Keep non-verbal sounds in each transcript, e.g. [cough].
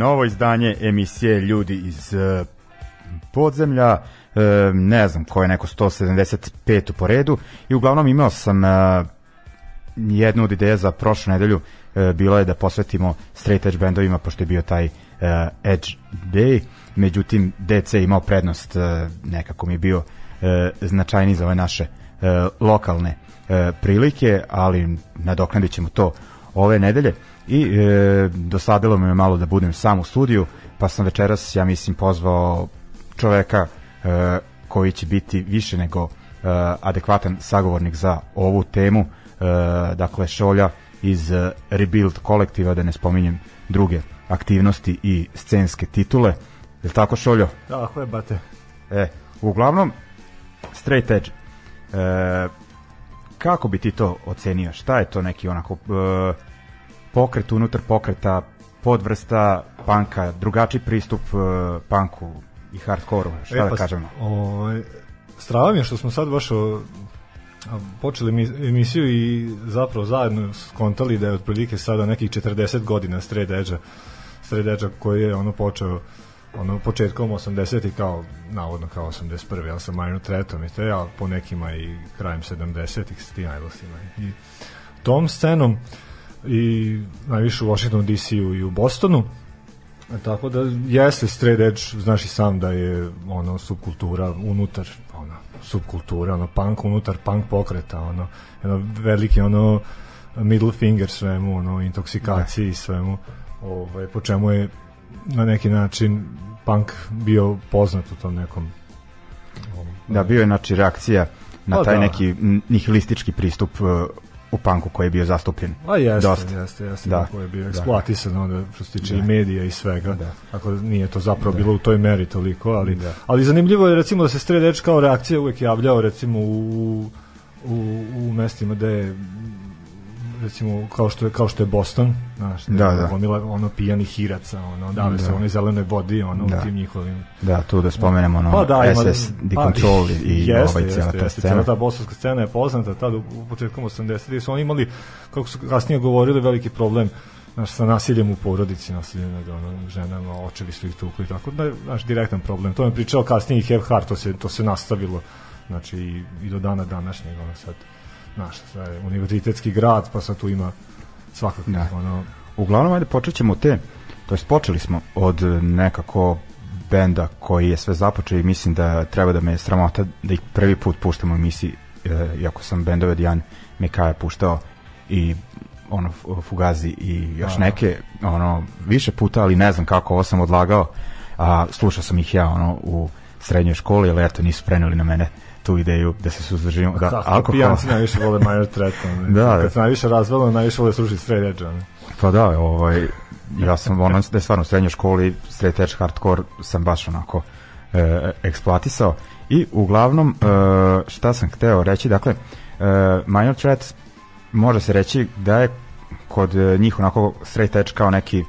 Novo izdanje emisije Ljudi iz e, podzemlja, e, ne znam ko je neko 175 po redu. I uglavnom imao sam e, jednu od ideja za prošlu nedelju. Bilo je da posvetimo straight edge bendovima pošto je bio taj Edge Day, međutim DC je imao prednost, nekako mi je bio značajni za ove naše lokalne prilike, ali nadoknadit ćemo to ove nedelje i e, dosadilo me malo da budem sam u studiju, pa sam večeras, ja mislim, pozvao čoveka e, koji će biti više nego e, adekvatan sagovornik za ovu temu, e, dakle Šolja iz e, Rebuild kolektiva, da ne spominjem druge aktivnosti i scenske titule. Je li tako Šoljo? Tako je, bate. E, uglavnom, straight edge. E, kako bi ti to ocenio? Šta je to neki onako e, pokret unutar pokreta, podvrsta panka, drugačiji pristup uh, panku i hardkoru, šta e, da pa, kažemo? Ovaj, strava mi je što smo sad baš o, počeli emisiju i zapravo zajedno skontali da je otprilike sada nekih 40 godina Straight Edge-a Straight edge koji je ono počeo ono početkom 80 kao navodno kao 81. ja sam Minor Tretom i te, a po nekima i krajem 70-ih s tim I tom scenom uh, i najviše u Washington DC-u i u Bostonu. Tako da jeste straight edge, znaš i sam da je ono subkultura unutar ono subkultura, ono punk unutar punk pokreta, ono jedno veliki ono middle finger svemu, ono intoksikaciji i svemu. Ovaj po čemu je na neki način punk bio poznat u tom nekom Da, bio je znači reakcija na pa taj da. neki nihilistički pristup u panku koji je bio zastupljen. A jeste, Dosta. jeste, jeste, da. koji je bio eksploatisan da. onda što se tiče da. i medija i svega. Da. Tako da nije to zapravo da. bilo u toj meri toliko, ali da. ali zanimljivo je recimo da se Stred kao reakcija uvek javljao recimo u u, u mestima gde je recimo kao što je kao što je Boston, znaš, da, da. Gomila, ono pijani hiraca, ono dave da. se one zelene vodi, ono da. u tim njihovim. Da, tu da spomenemo ono pa, da, ima, SS Decontrol pa, i jeste, ovaj cijela ta scena. Cijela ta bosanska scena je poznata tad u, u početkom 80-ih su oni imali kako su kasnije govorili veliki problem znaš, sa nasiljem u porodici, nasiljem nad ono, ženama, očevi su ih tukli, tako da, znaš, direktan problem. To je pričao kasnije i Hev Hart, to se, to se nastavilo, znači, i, i do dana današnjeg, ono sad znaš, sve univerzitetski grad, pa sad tu ima svakako da. ono... Uglavnom, ajde, počet ćemo te, to jest počeli smo od nekako benda koji je sve započeo i mislim da treba da me sramota da ih prvi put puštamo u emisiji e, iako sam bendove Dijan Mekaja puštao i ono Fugazi i još Aha. neke ono više puta, ali ne znam kako ovo sam odlagao. A slušao sam ih ja ono u srednjoj školi, ali eto nisu preneli na mene tu ideju da se suzdržimo da Kako, alkohol. pijanci najviše vole minor threat. [laughs] Da, da. Kad se najviše razvelo, najviše vole slušati straight edge. Pa da, ovaj, ja sam ono da je stvarno u srednjoj školi straight edge hardcore sam baš onako e, eksploatisao i uglavnom e, šta sam hteo reći, dakle e, Minor Threat može se reći da je kod njih onako straight edge kao neki e,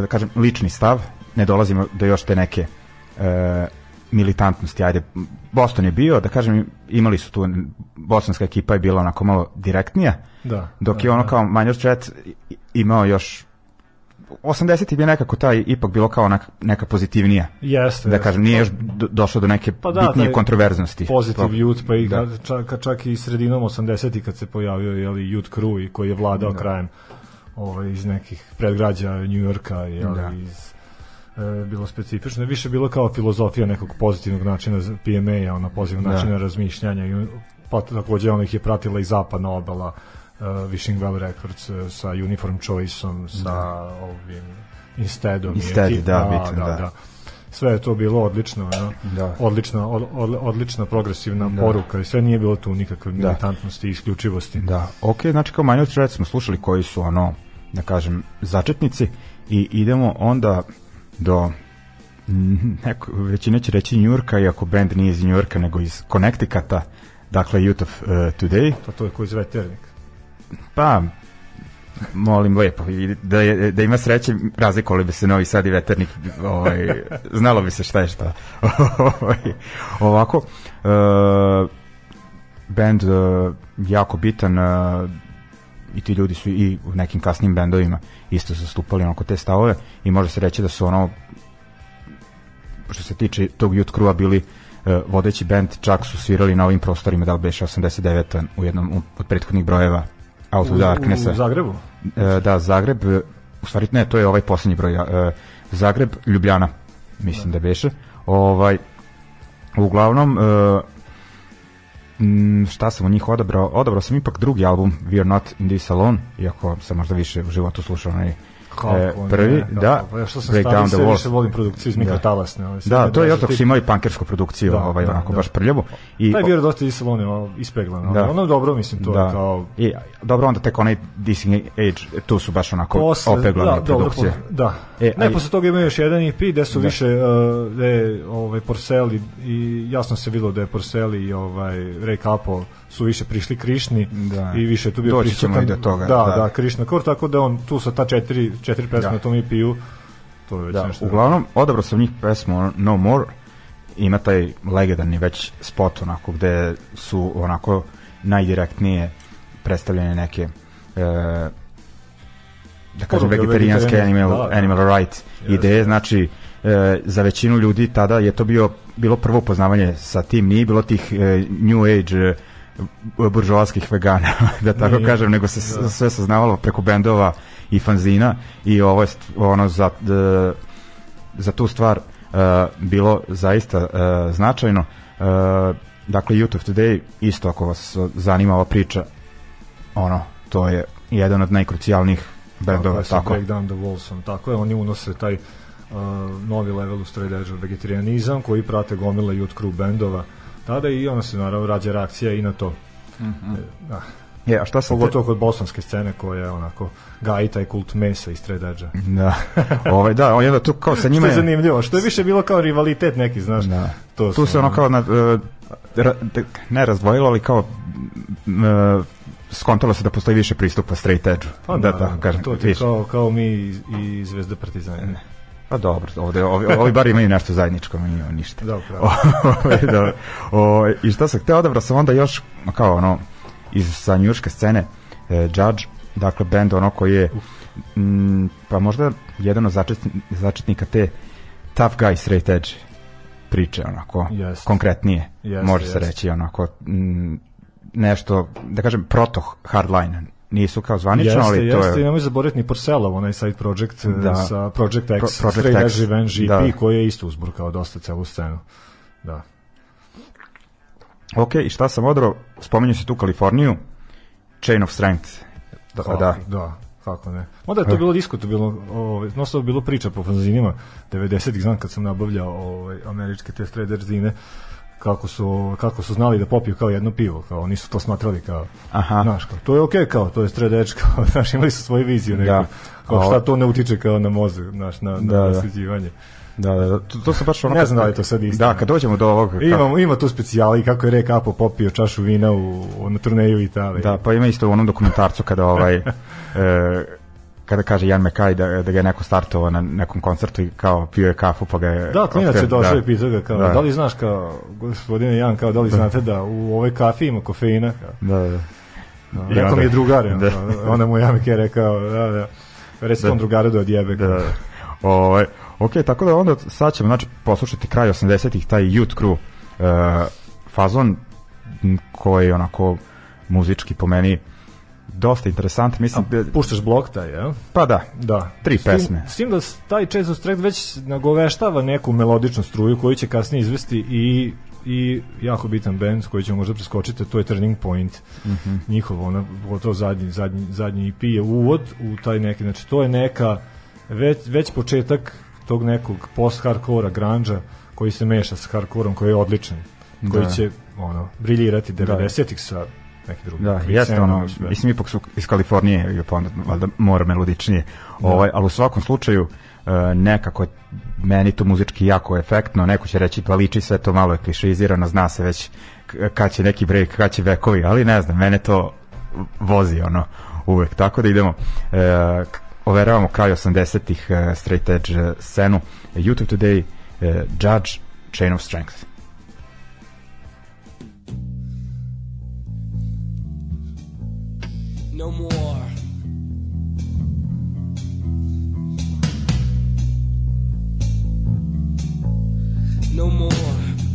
da kažem lični stav, ne dolazimo do još te neke e, militantnosti, ajde, Boston je bio, da kažem, imali su tu, bosanska ekipa je bila onako malo direktnija, Da. dok da, je ono da. kao Threat i- imao još 80 bi nekako taj ipak bilo kao neka, neka pozitivnija Jeste. da kažem nije još do, došlo do neke Pa da, bitnije kontroverznosti Positive To- Youth, pa i da. čak, čak i sredinom 80 kad se pojavio jeli, Youth Crew i koji je vladao Da. krajem ovaj, iz nekih predgrađa New Yorka jeli, Da. iz bilo specifično, više bilo kao filozofija nekog pozitivnog načina za PMA, ona pozitivnog Da. načina razmišljanja i pa takođe ona ih je pratila i zapadna obala uh, Wishing Well Records uh, sa Uniform Choiceom, sa ovim Insteadom. i Instead, ekip- da, bitno, da. Sve je to bilo odlično, no? Da. odlična, od, od, odlična progresivna Da. poruka i sve nije bilo tu nikakve Da. militantnosti i isključivosti. Da, ok, znači kao Minor Threat smo slušali koji su ono, da kažem, začetnici i idemo onda do. Mm, neko, većina će reći Njurka, iako band nije iz Njurka, nego iz Connecticuta, dakle Youth of uh, Today, To, to je koji iz veternik. pa molim lepo da, je, da ima sreće razlikovali bi se Novi Sad i Veternik ovaj, [laughs] znalo bi se šta je šta. Ovaj, ovako uh, band uh, jako bitan uh, i ti ljudi su i u nekim kasnim bendovima isto zastupali onako te stavove i može se reći da su ono što se tiče tog Youth Crewa bili uh, vodeći band, čak su svirali na ovim prostorima, da li beše 89 u jednom od prethodnih brojeva Out of Darknessa. U, u Zagrebu? E, da, Zagreb, u stvari ne, to je ovaj poslednji broj. E, Zagreb, Ljubljana, mislim da beše. Ovaj, uglavnom, e, šta sam od njih odabrao? Odabrao sam ipak drugi album, We Are Not In This Alone, iako sam možda više u životu slušao onaj e, prvi, ne, kako? da, Pa ja što sam Break stariji, Down the Walls. više volim produkciju iz Da. mikrotalasne. Ovaj, sve Da, to je dok tip. su imali pankersku produkciju, Da, ovaj, da, onako da. baš prljavo. I, Taj bio dosta i salone, ovo, ispeglan. Da. Da. Ono dobro, mislim, to da. je kao... I, dobro, onda tek onaj Dissing Age, tu su baš onako Posle, opeglane da, dobro, produkcije. po- da. E, ne, posle toga imaju još jedan EP gde su Da. više uh, gde, ovaj, Porcel i, i jasno se bilo da je Porcel i ovaj, Ray Capo su više prišli Krišni Da. i više tu bio Doći prisutan- do toga, Da, da. da, Krišna Kor, tako da on tu sa ta četiri, četiri pesme Da. na tom EP-u to je već Da, nešto. uglavnom, odabrao sam njih pesmu No More, ima taj legendarni već spot onako gde su onako najdirektnije predstavljene neke e, da kažem vegetarijanske animal, da, da. animal rights Jeste. ideje, znači e, za većinu ljudi tada je to bio bilo prvo poznavanje sa tim, nije bilo tih e, new age buržovaskih vegana, [laughs] da tako kažem, nego se da. sve saznavalo preko bendova i fanzina i ovo je ono za, d- za tu stvar uh, bilo zaista uh, značajno. Uh, dakle, Youth of Today, isto ako vas zanima ova priča, ono, to je jedan od najkrucijalnijih bendova, tako. Break Down the Wallsom, tako je, oni unose taj uh, novi level u straight edge vegetarianizam koji prate gomila youth crew bendova tada i ona se naravno rađa reakcija i na to. Mhm. E, Da. Je, a šta te... Pogotovo kod bosanske scene koja je onako gaji taj kult mesa i edge [laughs] Da, ovaj, da, on je onda tu kao sa njima Što je je... zanimljivo, što je više bilo kao rivalitet neki, znaš. Da. To tu se ono kao na, uh, ra, de- ne razdvojilo, ali kao uh, skontalo se da postoji više pristupa straight edge Pa da, da, tako kažem. to ti je više. kao, kao mi i, i Zvezda Partizana. Pa dobro, ovde, ovi, ovi bar imaju nešto zajedničko, mi imamo ništa. [laughs] Ovaj, da, o, I šta sam hteo, odabrao sam onda još, kao ono, iz sa njurške scene, e, Judge, dakle, band ono koji je, m, pa možda jedan od začetni, začetnika te tough guy straight edge priče, onako, Jeste. konkretnije, Jeste, može se jeste. reći, onako, m, nešto, da kažem, proto hardline, nisu kao zvanično, Jeste, ali to jeste, je... i nemoj zaboraviti ni Porcelov, onaj side project Da. da. sa Project X, Pro- Project Straight X, Revenge EP, da. koji je isto uzburkao dosta celu scenu. Da. Ok, i šta sam odrao? Spominju se tu Kaliforniju, Chain of Strength. Da, Pa da. da, kako ne. Onda je to bilo diskutabilno, ovaj, no je bilo priča po fanzinima 90-ih, znam kad sam nabavljao ovaj, američke te streder zine, kako su, kako su znali da popiju kao jedno pivo, kao nisu to smatrali kao, Aha. znaš, kao, to je okej kao, to je stredeč, kao, [laughs] znaš, imali su svoju viziju neku, Da. kao šta to ne utiče kao na mozak, znaš, na, na Da, da. Da, da, da, to, to sam baš ono... Ne znam da li to sad istina. Da, kad dođemo do ovog... kako- Ima, ima tu specijali, kako je Re Capo popio čašu vina u, na turneju u Italiji. Da, pa ima isto u onom dokumentarcu kada ovaj... [laughs] e, kada kaže Jan Mekaj da, da ga je neko startovao na nekom koncertu i kao pio je kafu pa ga je... Da, klinac je došao da. i pitao ga kao, Da. da. li znaš kao, gospodine Jan, kao, da li znate da u ovoj kafi ima kofeina? Kao, Da, da. Rekao onda- mi je drugar, [laughs] Da. da. onda mu Jan Mekaj rekao, da, da, reci Da. tom drugaru da odjebe. Da, kao. da. Ovaj, ok, tako da onda sad ćemo znači, poslušati kraj 80-ih, taj Youth Crew uh, fazon koji onako muzički po meni dosta interesant, mislim, A, puštaš blok taj, ja? pa da, Da. Tri S tim- pesme. S tim da s- taj Chase of Strength već nagoveštava neku melodičnu struju koju će kasnije izvesti i i jako bitan band koji ćemo možda preskočiti, to je Turning Point. Mm Mhm. -hmm. Njihovo, ono, pogotovo zadnji, zadnji, zadnji EP je uvod u taj neki, znači to je neka već, već početak tog nekog post-hardcora grunge koji se meša sa hardcoreom koji je odličan, koji Da. će ono, briljirati 90-ih sa neki drugi. Da, Quicksandom jeste ono, sve. mislim ipak su iz Kalifornije pa onda valjda mora melodičnije. Ovaj, ali u svakom slučaju e, nekako je meni to muzički jako efektno, neko će reći pa liči sve to malo je klišizirano, zna se već kad će neki break, kad će vekovi, ali ne znam, mene to vozi ono uvek, tako da idemo e, overavamo kraj 80-ih e, straight edge e, scenu YouTube Today, e, Judge, Chain of Strength. No more. No more.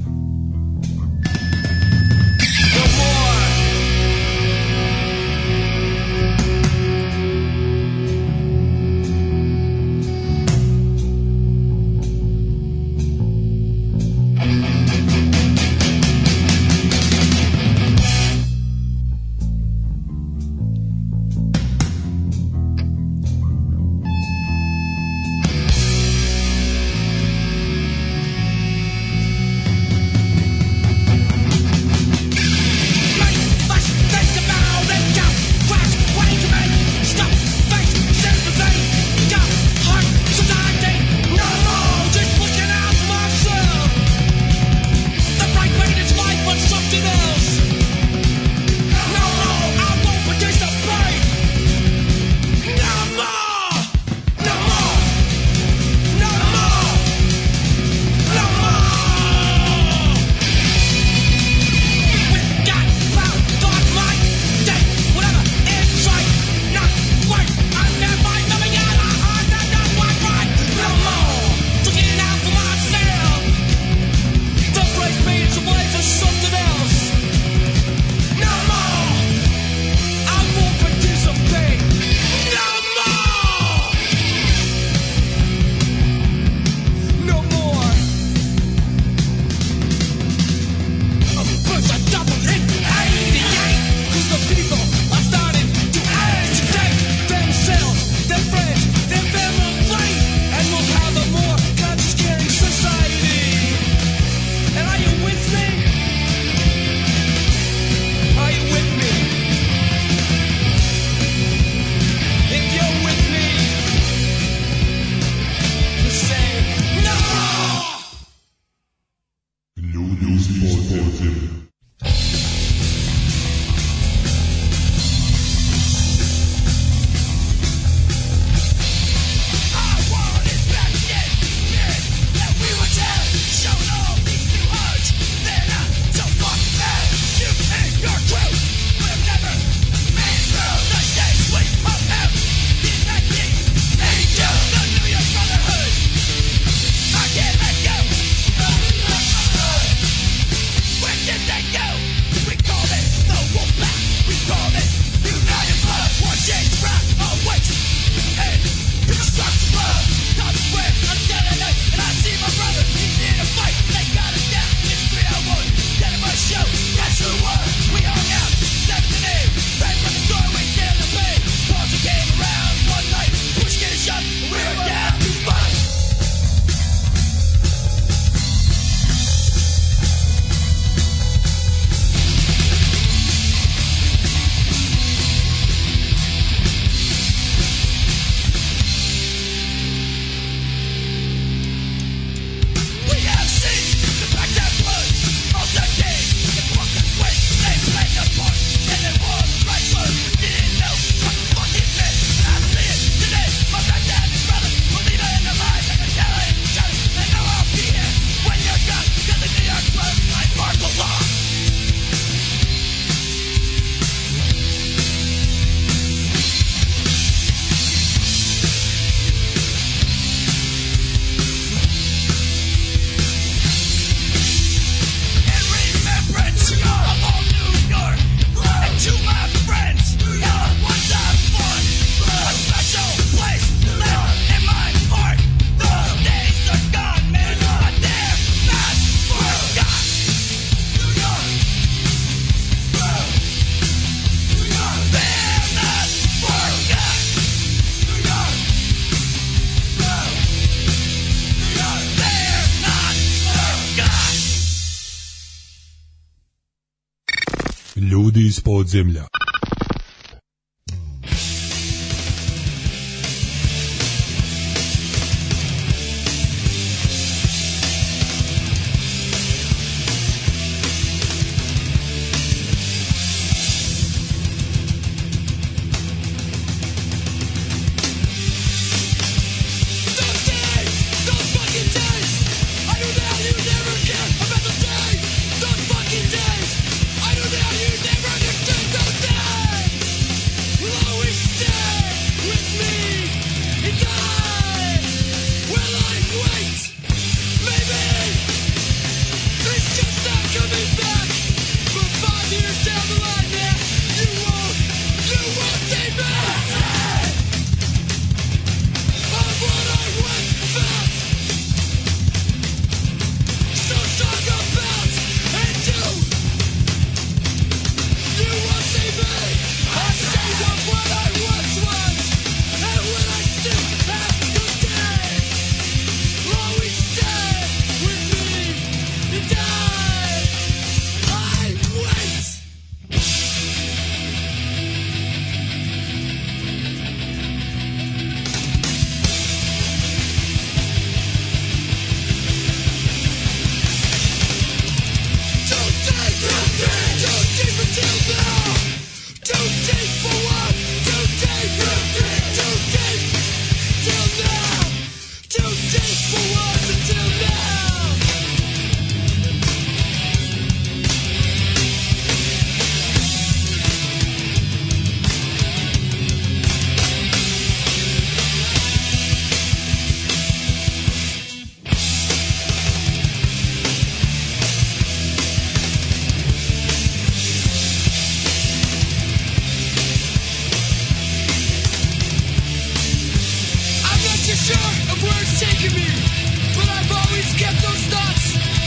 Iz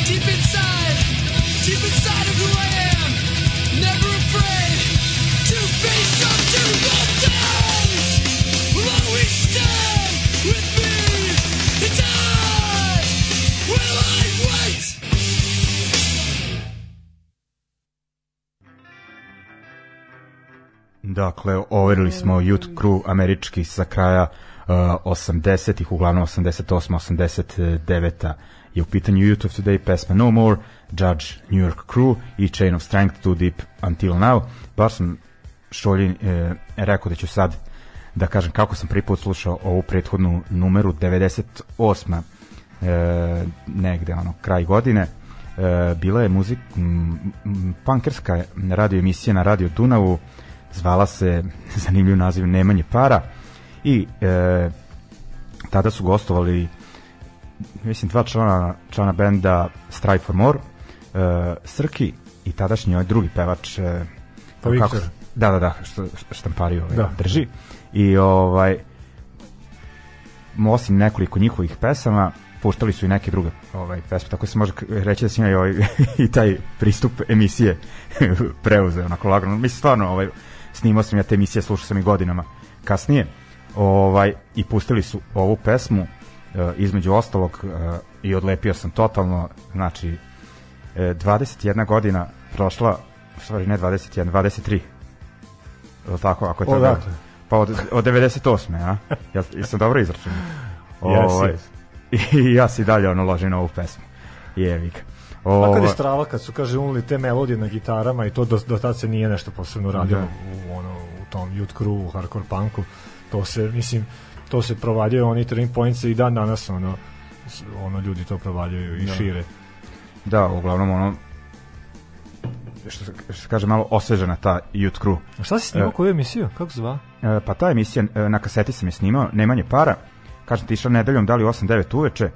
deep inside, deep inside. Never afraid to face up to with me. Will I wait? Dakle, overili smo Youth Crew američki sa kraja uh, 80-ih, uglavnom 88 89 je u pitanju Youth of Today pesma No More, Judge New York Crew i Chain of Strength Too Deep Until Now. Baš sam Šoljin e, rekao da ću sad da kažem kako sam prvi put slušao ovu prethodnu numeru 98 e, negde ono kraj godine. E, bila je muzik m, m, punkerska radio emisija na radio Dunavu. Zvala se [laughs] zanimljiv naziv Nemanje para. I e, tada su gostovali mislim dva člana, člana benda Strive for More e, Srki i tadašnji ovaj drugi pevač e, Pa Viktor. da, da, da, što štampari ovaj, Da. drži i ovaj osim nekoliko njihovih pesama puštali su i neke druge ovaj pesme tako se može reći da i, ovaj, [laughs] i taj pristup emisije [laughs] preuzeo onako lagano mislim stvarno ovaj snimao sam ja te emisije slušao sam i godinama kasnije ovaj i pustili su ovu pesmu između ostalog e, i odlepio sam totalno znači e, 21 godina prošla stvari ne 21 23 Jel tako ako je to Odakle? pa od, od 98. a? Ja, jesam dobro izračunao. [laughs] Ovaj, yes. I ja si dalje ono ložim ovu pesmu. Jevi ga. A kad Ovaj, je strava, kad su, kaže, unili te melodije na gitarama i to do, do tad se nije nešto posebno radilo Da. u, ono, u tom youth crew, u hardcore punku, to se, mislim, to se provaljaju oni turning points i dan danas, ono, ono ljudi to provaljaju i Da. šire. Da, uglavnom ono što, se- što se kaže malo osvežena ta youth crew. A šta si snimao, E. koju emisiju? Kako se zva? E, pa ta emisija e, na kaseti sam je snimao, Nemanje para. Kažem ti išao nedeljom, da li u 8-9 uveče, e,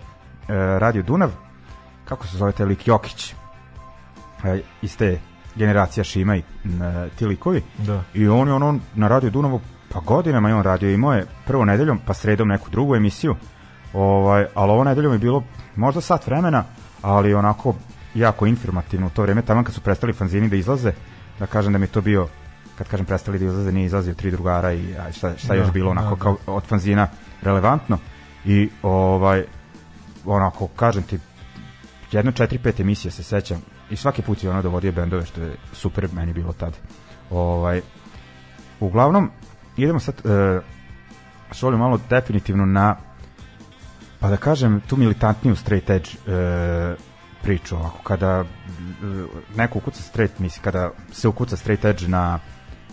Radio Dunav, kako se zove taj lik Jokić, e, iz te generacija Šima i e, ti likovi. Da. I on je ono na Radio Dunavu, pa godinama je on radio, imao je prvo nedeljom, pa sredom neku drugu emisiju, ovaj, ali ovo nedeljom je bilo možda sat vremena, ali onako jako informativno u to vreme, tamo kad su prestali fanzini da izlaze, da kažem da mi to bio kad kažem prestali da izlaze, nije izlazio tri drugara i aj, šta, šta Da, još bilo onako da, da. kao od fanzina relevantno. I ovaj onako kažem ti jedno četiri pet emisija se sećam i svaki put je ono dovodio bendove što je super meni bilo tad. Ovaj, uglavnom, idemo sad, e, šolju malo definitivno na, pa da kažem, tu militantniju straight edge e, priču, ovako, kada e, neko ukuca straight, misli, kada se ukuca straight edge na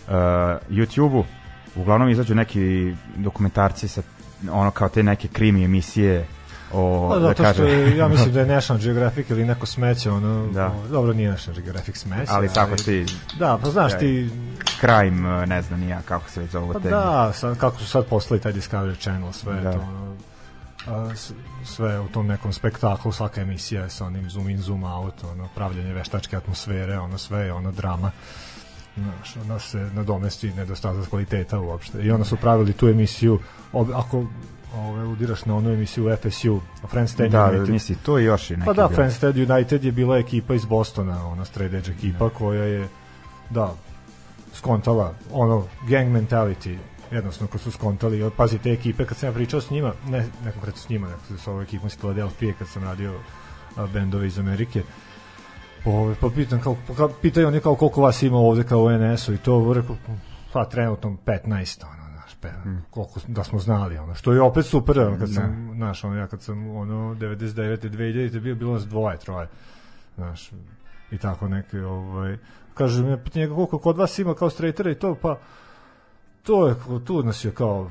e, YouTube-u, uglavnom izađu neki dokumentarci sa ono kao te neke krimi emisije o, Pa da zato što je, ja mislim da je [laughs] National Geographic ili neko smeće, ono, Da. o, dobro nije National Geographic smeće. ali tako ti Da, pa znaš Da, ti, crime, ne znam ja kako se već zove pa te. da, sad, kako su sad poslali taj Discovery Channel, sve Da. da. to, ono, a, sve u tom nekom spektaklu, svaka emisija je sa onim zoom in, zoom out, ono, pravljanje veštačke atmosfere, ono sve je ono drama. Znaš, ona se nadomesti nedostatak kvaliteta uopšte. I onda su pravili tu emisiju, ob, ako ove, udiraš na onu emisiju FSU, Friends Stand Da, United. misli, to i još i neki Pa da, Ted United je bila ekipa iz Bostona, ona straight edge ekipa koja je, da, skontala, ono, gang mentality, jednostavno ko su skontali, pazi te ekipe, kad sam ja pričao s njima, ne, ne konkretno s njima, nego sa ovom ekipom iz Philadelphia, kad sam radio a, bendove iz Amerike, Ove, pa pitam kao, pa pitaju oni kao koliko vas ima ovde kao u NS-u i to, rekao, pa trenutno 15, pe, koliko da smo znali, ono, što je opet super, ono, kad sam, znaš, ono, ja kad sam, ono, 99. 2000. bio, bilo nas dvoje, troje, znaš, i tako neke, ovaj, kaže mi, pitanje koliko kod vas ima kao straightera i to, pa, to je, tu nas je kao,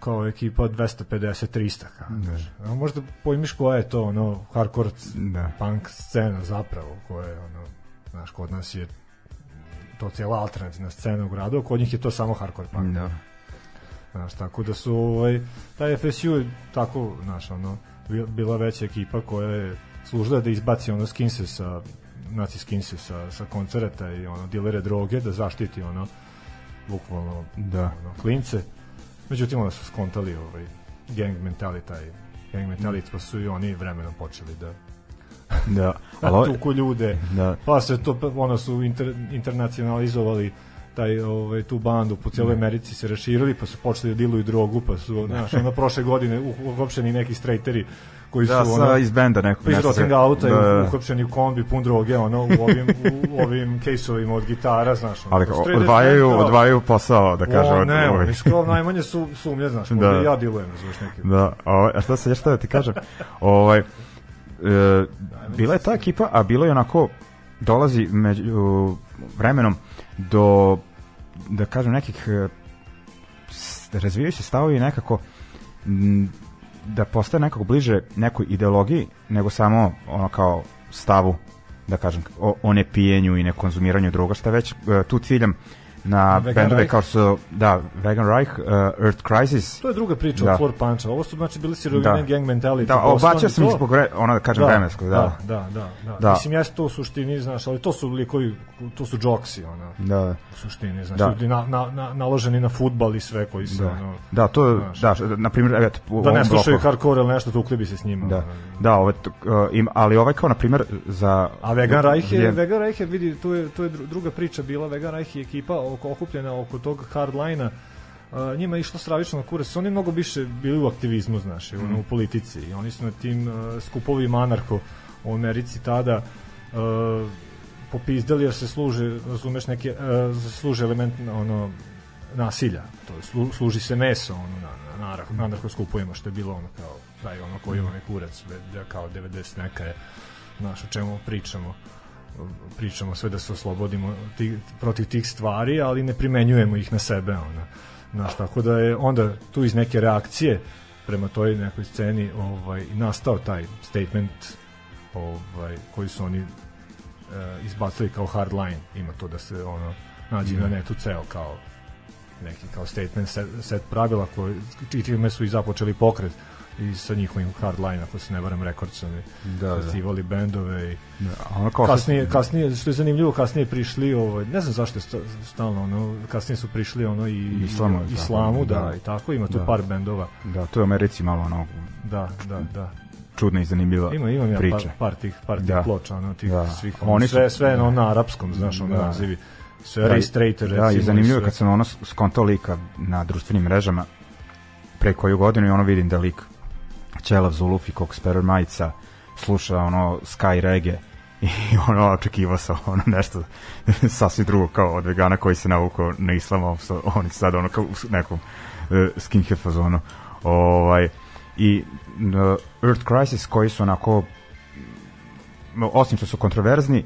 kao ekipa 250-300, kao, znaš. A možda pojmiš koja je to, ono, hardcore Da. punk scena zapravo, koja je, ono, znaš, kod nas je to cijela alternativna scena u gradu, kod njih je to samo hardcore punk. Da. Znaš, tako da su, ovaj, taj FSU tako, znaš, ono, bi- bila veća ekipa koja je služila da izbaci ono skinse sa naci skinse sa, sa koncerata i ono dilere droge da zaštiti ono bukvalno Da. ono, klince međutim onda su skontali ovaj gang mentality gang mentality pa su i oni vremenom počeli da Da. [laughs] Ali ovo- tuku ljude da. pa se to ono su inter, internacionalizovali taj ovaj tu bandu po cijeloj Americi se raširili pa su počeli da diluju drogu pa su znaš ono prošle godine u- uhapšeni neki strejteri koji Da, su ono iz benda nekog. iz se- auta da, da. i uhapšeni u kombi pun droge ono u ovim u ovim kejsovima od gitara znaš ono, Ali odvajaju, kao- odvajaju posao, da kažem. od- ne, ovaj. oni su kao najmanje su sumnje, znaš, Da. ja dilujem, znaš, neki. Da, ovaj, a šta se, šta da ti kažem? ovaj, e, bila je ta ekipa, a bilo je onako, dolazi među, vremenom do, da kažem, nekih, e, s- razvijaju se stavovi nekako, m, da postaje nekako bliže nekoj ideologiji, nego samo ono kao stavu, da kažem, o, o nepijenju i nekonzumiranju droga, šta već e, tu ciljam na Vegan bendove Reich. kao su, da, Vegan Reich, uh, Earth Crisis, To je druga priča Da. od Four Puncha. Ovo su znači bili sirovine Da. gang mentality. Da, i sam to. zbog, vre, ono da kažem, vremenskog, da. Da, da, da, da. Da. Mislim, jeste to u suštini, znaš, ali to su likovi, to su džoksi, ono, Da, u suštini, znaš, Da. ljudi na, na, na, naloženi na futbal i sve koji su, da. ono, Da, to, Znaš. da, na primjer, eto, u da ne slušaju bloku- hardcore ili nešto, tukli bi se s njima. Da, ono. da, ovaj, uh, im, ali ovaj kao, na primjer, za... A Vegan Reich je, je- Vegan Reich je, vidi, tu je, tu je dru- druga priča bila, Vegan Reich je ekipa oko, okupljena oko tog hardlina, Uh, njima je išlo stravično na kurac. Oni mnogo više bili u aktivizmu, znaš, ono, u politici. I oni su na tim uh, skupovima anarko u Americi tada uh, popizdali jer se služe, razumeš, neke, uh, služe element ono, nasilja. To je, slu, služi se meso ono, na, na, na, anarko, anarko skupovima, što je bilo ono kao, daj ono koji ima kurac, ve- kao 90 neka je, znaš, o čemu pričamo pričamo sve da se oslobodimo ti, protiv tih stvari, ali ne primenjujemo ih na sebe. Ona. Znaš, tako da je onda tu iz neke reakcije prema toj nekoj sceni ovaj, nastao taj statement ovaj, koji su oni e, izbacili kao hardline. Ima to da se ono nađe na netu ceo kao neki kao statement set, set pravila koji čime su i započeli pokret i sa njihovim hardline ako se ne varam rekordsom Da, da. zasivali bendove i da, ono kao... kasnije, kasnije, što je zanimljivo, kasnije prišli, ovaj, ne znam zašto sta- stalno, ono, kasnije su prišli ono i islamu, i, da. islamu, da, Da. i tako, ima tu Da. par bendova, Da, to je Americi malo ono da, da, da. čudna i zanimljiva Ima, imam ja priča. par, par tih, par tih Da. ploča, ono, tih Da. svih, ono, Oni su- sve, sve ono, na arapskom, znaš, ono, Da. nazivi, sve Da, da, i- Rastrater, recimo, Da, i zanimljivo je kad sam ono skontao lika na društvenim mrežama pre koju godinu i ono vidim da lik Ćelav Zuluf i Coxperer majica sluša ono Sky Reggae [laughs] i ono očekivao sam ono nešto sasvim drugo kao od vegana koji se navukao na islam, a sa- oni sad ono kao u nekom uh, skinhead fazonu. Ovaj, I uh, Earth Crisis koji su onako osim što su kontroverzni,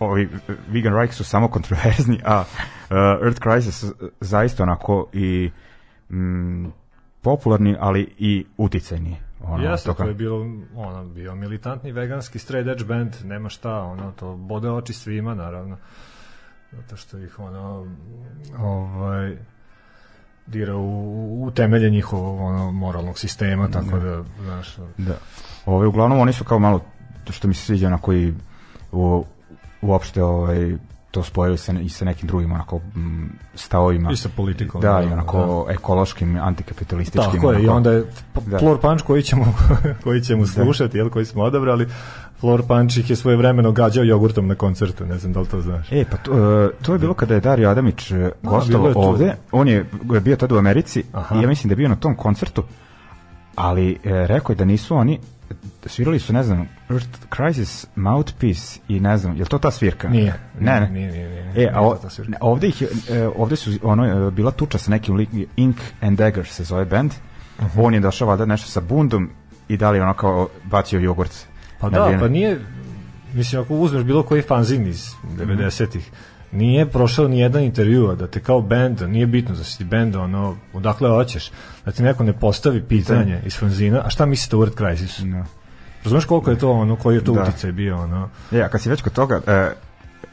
ovi eh, Vegan Reich su samo kontroverzni, a uh, Earth Crisis zaista onako i mm, popularni, ali i uticajni. Ono, Jeste, toga- to je bilo, ono, bio militantni veganski straight edge band, nema šta, ono, to bode oči svima, naravno. Zato što ih, ono, ovaj, dira u, u temelje njihovog ono, moralnog sistema, tako da, znaš, Da. Ove, uglavnom oni su kao malo, što mi se sviđa, onako i u, uopšte ovaj, to spojili sa, i sa nekim drugim onako mm, stavovima. i sa politikom. Da, i onako ekološkim, antikapitalističkim. Tako je, i onako- onda je Da. Floor Punch koji ćemo, [laughs] koji ćemo slušati, jel, koji smo odabrali, Floor Punch ih je svoje vremeno gađao jogurtom na koncertu, ne znam da li to znaš. E, pa to, e, to je bilo kada je Dario Adamić e, tu. ovde. On je bio tada u Americi Aha. i ja mislim da je bio na tom koncertu, ali e, rekao je da nisu oni svirali su, ne znam, Earth Crisis, Mouthpiece i ne znam, je li to ta svirka? Nije. Ne, ne. Nije, nije, nije. E, Nije a o, svirka. ne, ovde, ih, e, ovde su ono, e, bila tuča sa nekim lik, Ink and Dagger se zove band. Mhm. On je došao valjda nešto sa bundom i da li ono kao bacio jogurt. Pa da, vrijeme. pa nije, mislim, ako uzmeš bilo koji fanzin iz Mhm. 90-ih, nije prošao ni jedan intervju, da te kao band, nije bitno da si ti band, ono, odakle hoćeš, da ti neko ne postavi pitanje iz fanzina, a šta mislite o Word Crisis? Da. Razumeš koliko je to, ono, koji je to Da. uticaj bio, ono, E, a kad si već kod toga, e,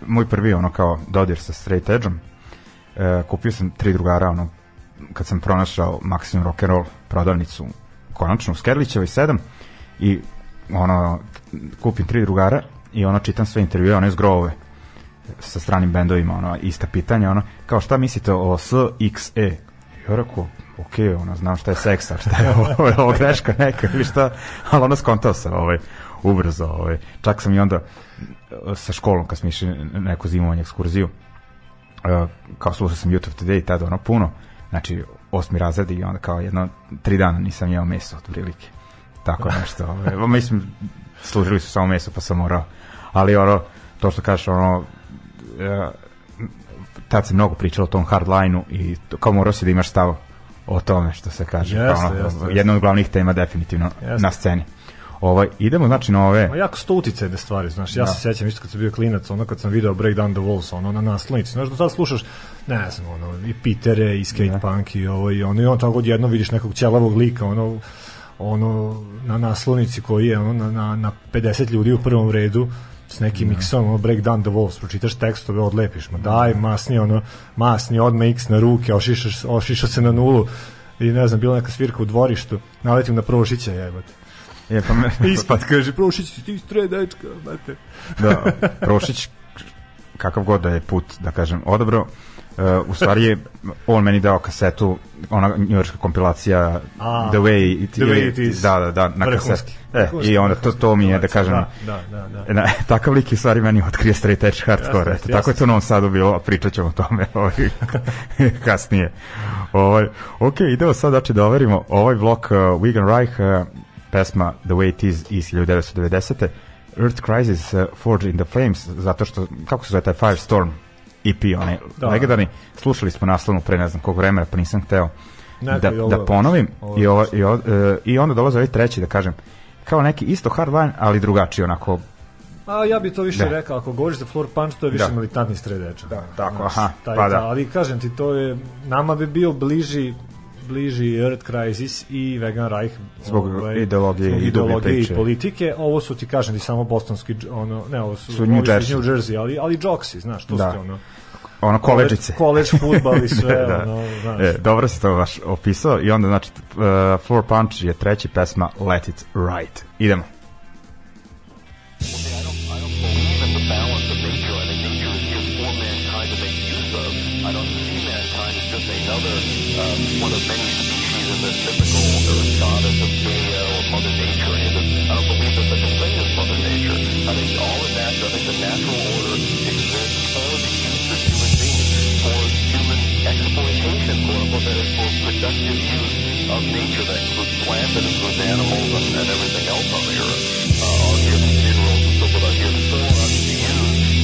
moj prvi ono kao dodir sa straight edgeom, e, kupio sam tri drugara, ono, kad sam pronašao Maximum Rock'n'Roll prodavnicu, konačno u Skerlićevoj 7, i ono, kupim tri drugara i ono, čitam sve intervjue, one zgrove sa stranim bendovima, ono, ista pitanja, ono, kao šta mislite o SXE? Ja rekao, ok, ono, znam šta je seksa, šta je ovo, ovo greška neka ili šta, ali ono skontao sam, ovaj, ubrzo, ovaj, čak sam i onda sa školom, kad smo išli neko zimovanje ekskurziju, e, kao slušao sam YouTube Today i tada ono puno, znači osmi razred i onda kao jedno, tri dana nisam jeo meso od prilike. Tako nešto. Ovaj, mislim, služili su samo meso pa sam morao. Ali ono, to što kažeš, ono, tad se mnogo pričalo o tom hardline-u i to, kao morao si da imaš stav o tome što se kaže. Jeste, kao ono, jeste. Jedna od glavnih tema definitivno Jeste. na sceni. Ovaj, idemo znači na ove... Ma jako su to uticajne stvari, znaš, ja Da. se sećam isto kad sam bio klinac, ono kad sam video Break Down the Walls, ono na naslovnici, znaš, do tada slušaš, ne znam, ono, i Pitere, i Skate Punk, i ovo, i ono, i on tako odjedno vidiš nekog ćelavog lika, ono, ono, na naslovnici koji je, ono, na, na, na 50 ljudi u prvom redu, s nekim X-om, ono, Break Down the Walls, pročitaš tekstove, odlepiš, ma daj, masni, ono, masni, odmah X na ruke, ošišaš, ošišao se na nulu, i ne znam, bila neka svirka u dvorištu, naletim na Prošića, jebote. Je, pa me, [laughs] Ispad, kaže, Prošić, ti stre, dečka, brate. da, Prošić, kakav god da je put, da kažem, odabro, uh, u stvari je on meni dao kasetu, ona njujorska kompilacija A, The Way It, The Way It Is. Da, da, da, na kasetu. E, I onda to, to mi je, da kažem, Da, da, da. da. Na, [laughs] takav lik je u stvari meni otkrio straight edge hardcore. Jasno, Eto, tako je to u Novom Sadu bilo, a pričat ćemo o tome [laughs] ovaj, [laughs] kasnije. Ovaj, ok, idemo sad znači, da overimo ovaj blok uh, Wigan Reich, uh, pesma The Way It Is iz 1990. Earth Crisis uh, Forge in the Flames, zato što, kako se zove taj Firestorm EP, onaj Da. legendarni, slušali smo naslovnu pre ne znam kog vremena, pa nisam hteo da, i ovo- da ponovim ovo- i, ovo, i, ovo, e, i onda dolaze ovaj treći da kažem kao neki isto hardline ali drugačiji onako A ja bi to više Da. rekao, ako govoriš za floor punch, to je više Da. militantni edge. Da, tako, Znaš, aha, taj, pa da. Ali kažem ti, to je, nama bi bio bliži bliži Earth Crisis i Vegan Reich Zbog ideologije zbog ideologije i politike. Ovo su ti kažem ti samo bostonski ono ne ovo su, Su New Jersey. New Jersey ali ali joksi znaš to Da. ste ono ono koleđice. college fudbal i [laughs] sve da. ono znaš. E, dobro si to baš opisao. I onda znači uh, Floor Punch je treći pesma Let It Ride. Idemo. I another um, one of many species in this mythical earth goddess of Gaia or Mother Nature. And I don't believe there's such a thing as Mother Nature. I think all is natural. I think the natural order exists for the use of human beings, for human exploitation, quote unquote, that is for productive use of nature that includes plants, that includes animals, and, and everything else on the earth. Uh, our gifts, minerals, and so forth are here for us to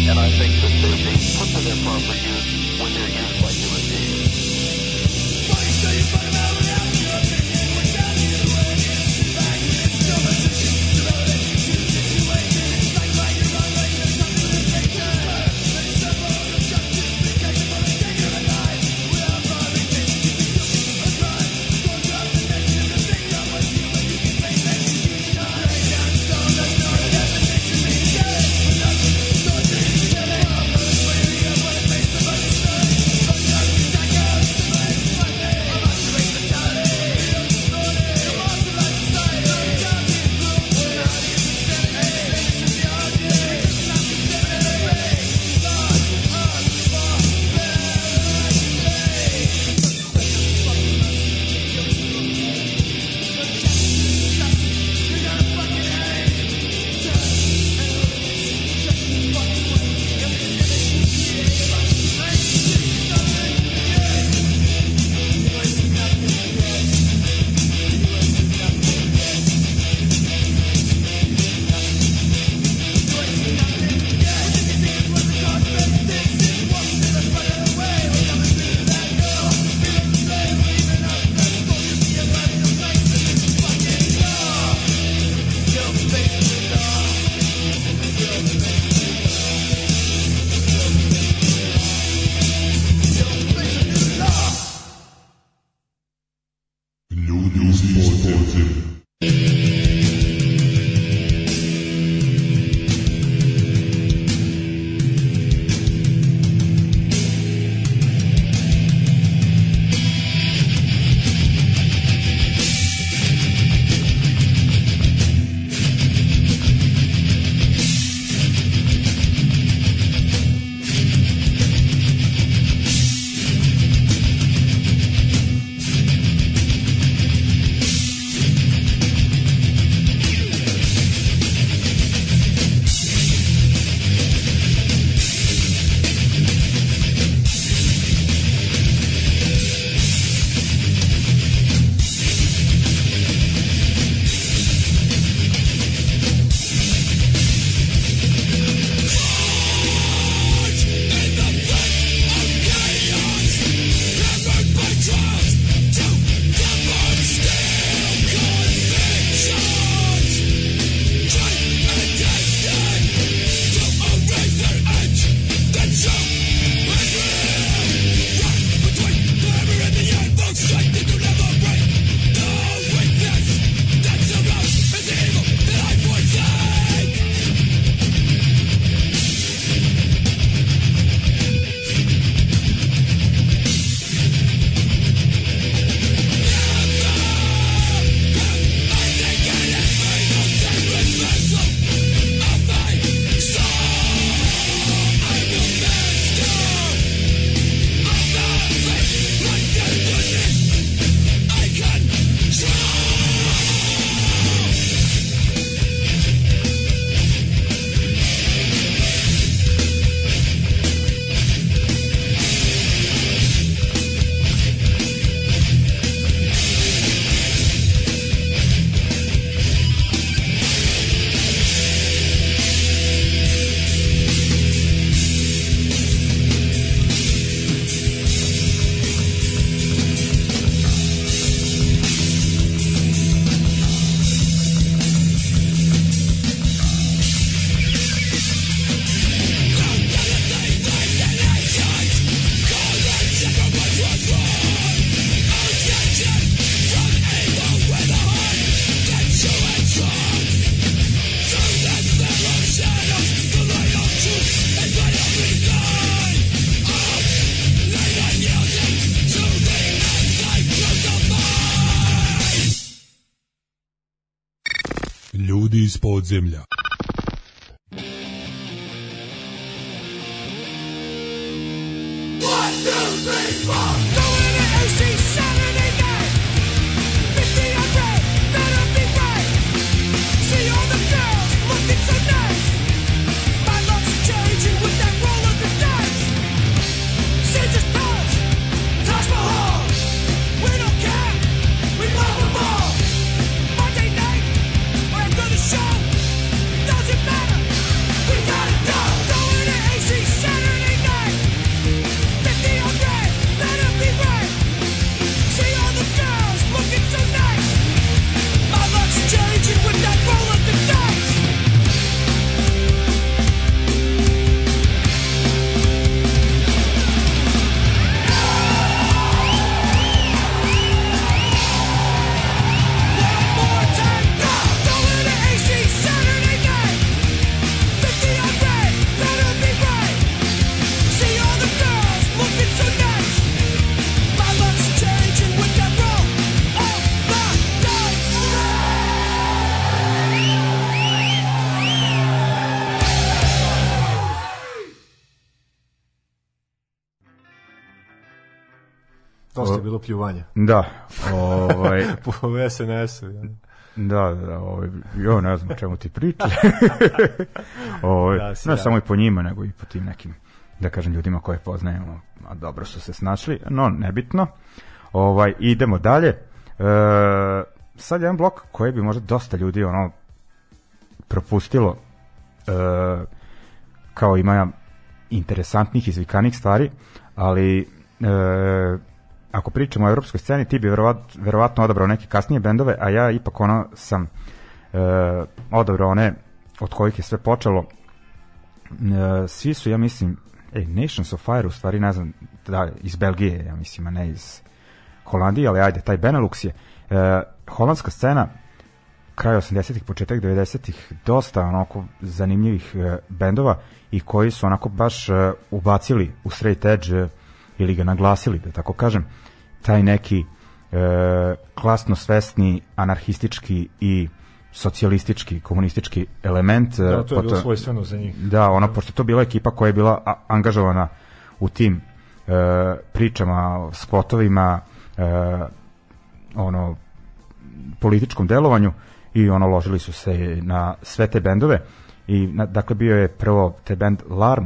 and I think that they're being put to their proper use when they're used by Ljudi Dosta je bilo pljuvanja. Da, ovaj, [laughs] Po SNS-u. Ja. Da, da, ovaj, jo, ne znam čemu ti pričaš. [laughs] ovaj, Da, ne sjajno. samo i po njima, nego i po tim nekim, da kažem, ljudima koje poznajemo, a dobro su se snašli, no, nebitno. Ovaj, idemo dalje. E, sad jedan blok koji bi možda dosta ljudi ono propustilo e, kao ima interesantnih izvikanih stvari, ali e, ako pričamo o evropskoj sceni, ti bi verovat, verovatno odabrao neke kasnije bendove, a ja ipak ono sam e, odabrao one od kojih je sve počelo. E, svi su, ja mislim, ej, Nations of Fire, u stvari ne znam, da, iz Belgije, ja mislim, a ne iz Holandije, ali ajde, taj Benelux je. E, holandska scena, kraj 80-ih, početak 90-ih, dosta onako zanimljivih e, bendova i koji su onako baš e, ubacili u straight edge e, ili ga naglasili, da tako kažem, taj neki e, klasno svesni, anarhistički i socijalistički, komunistički element. e, Da, to je bilo svojstveno za njih. Da, ono, pošto to bila ekipa koja je bila a, angažovana u tim e, pričama, spotovima, e, ono, političkom delovanju i ono, ložili su se na sve te bendove i, na, dakle, bio je prvo te band Larm,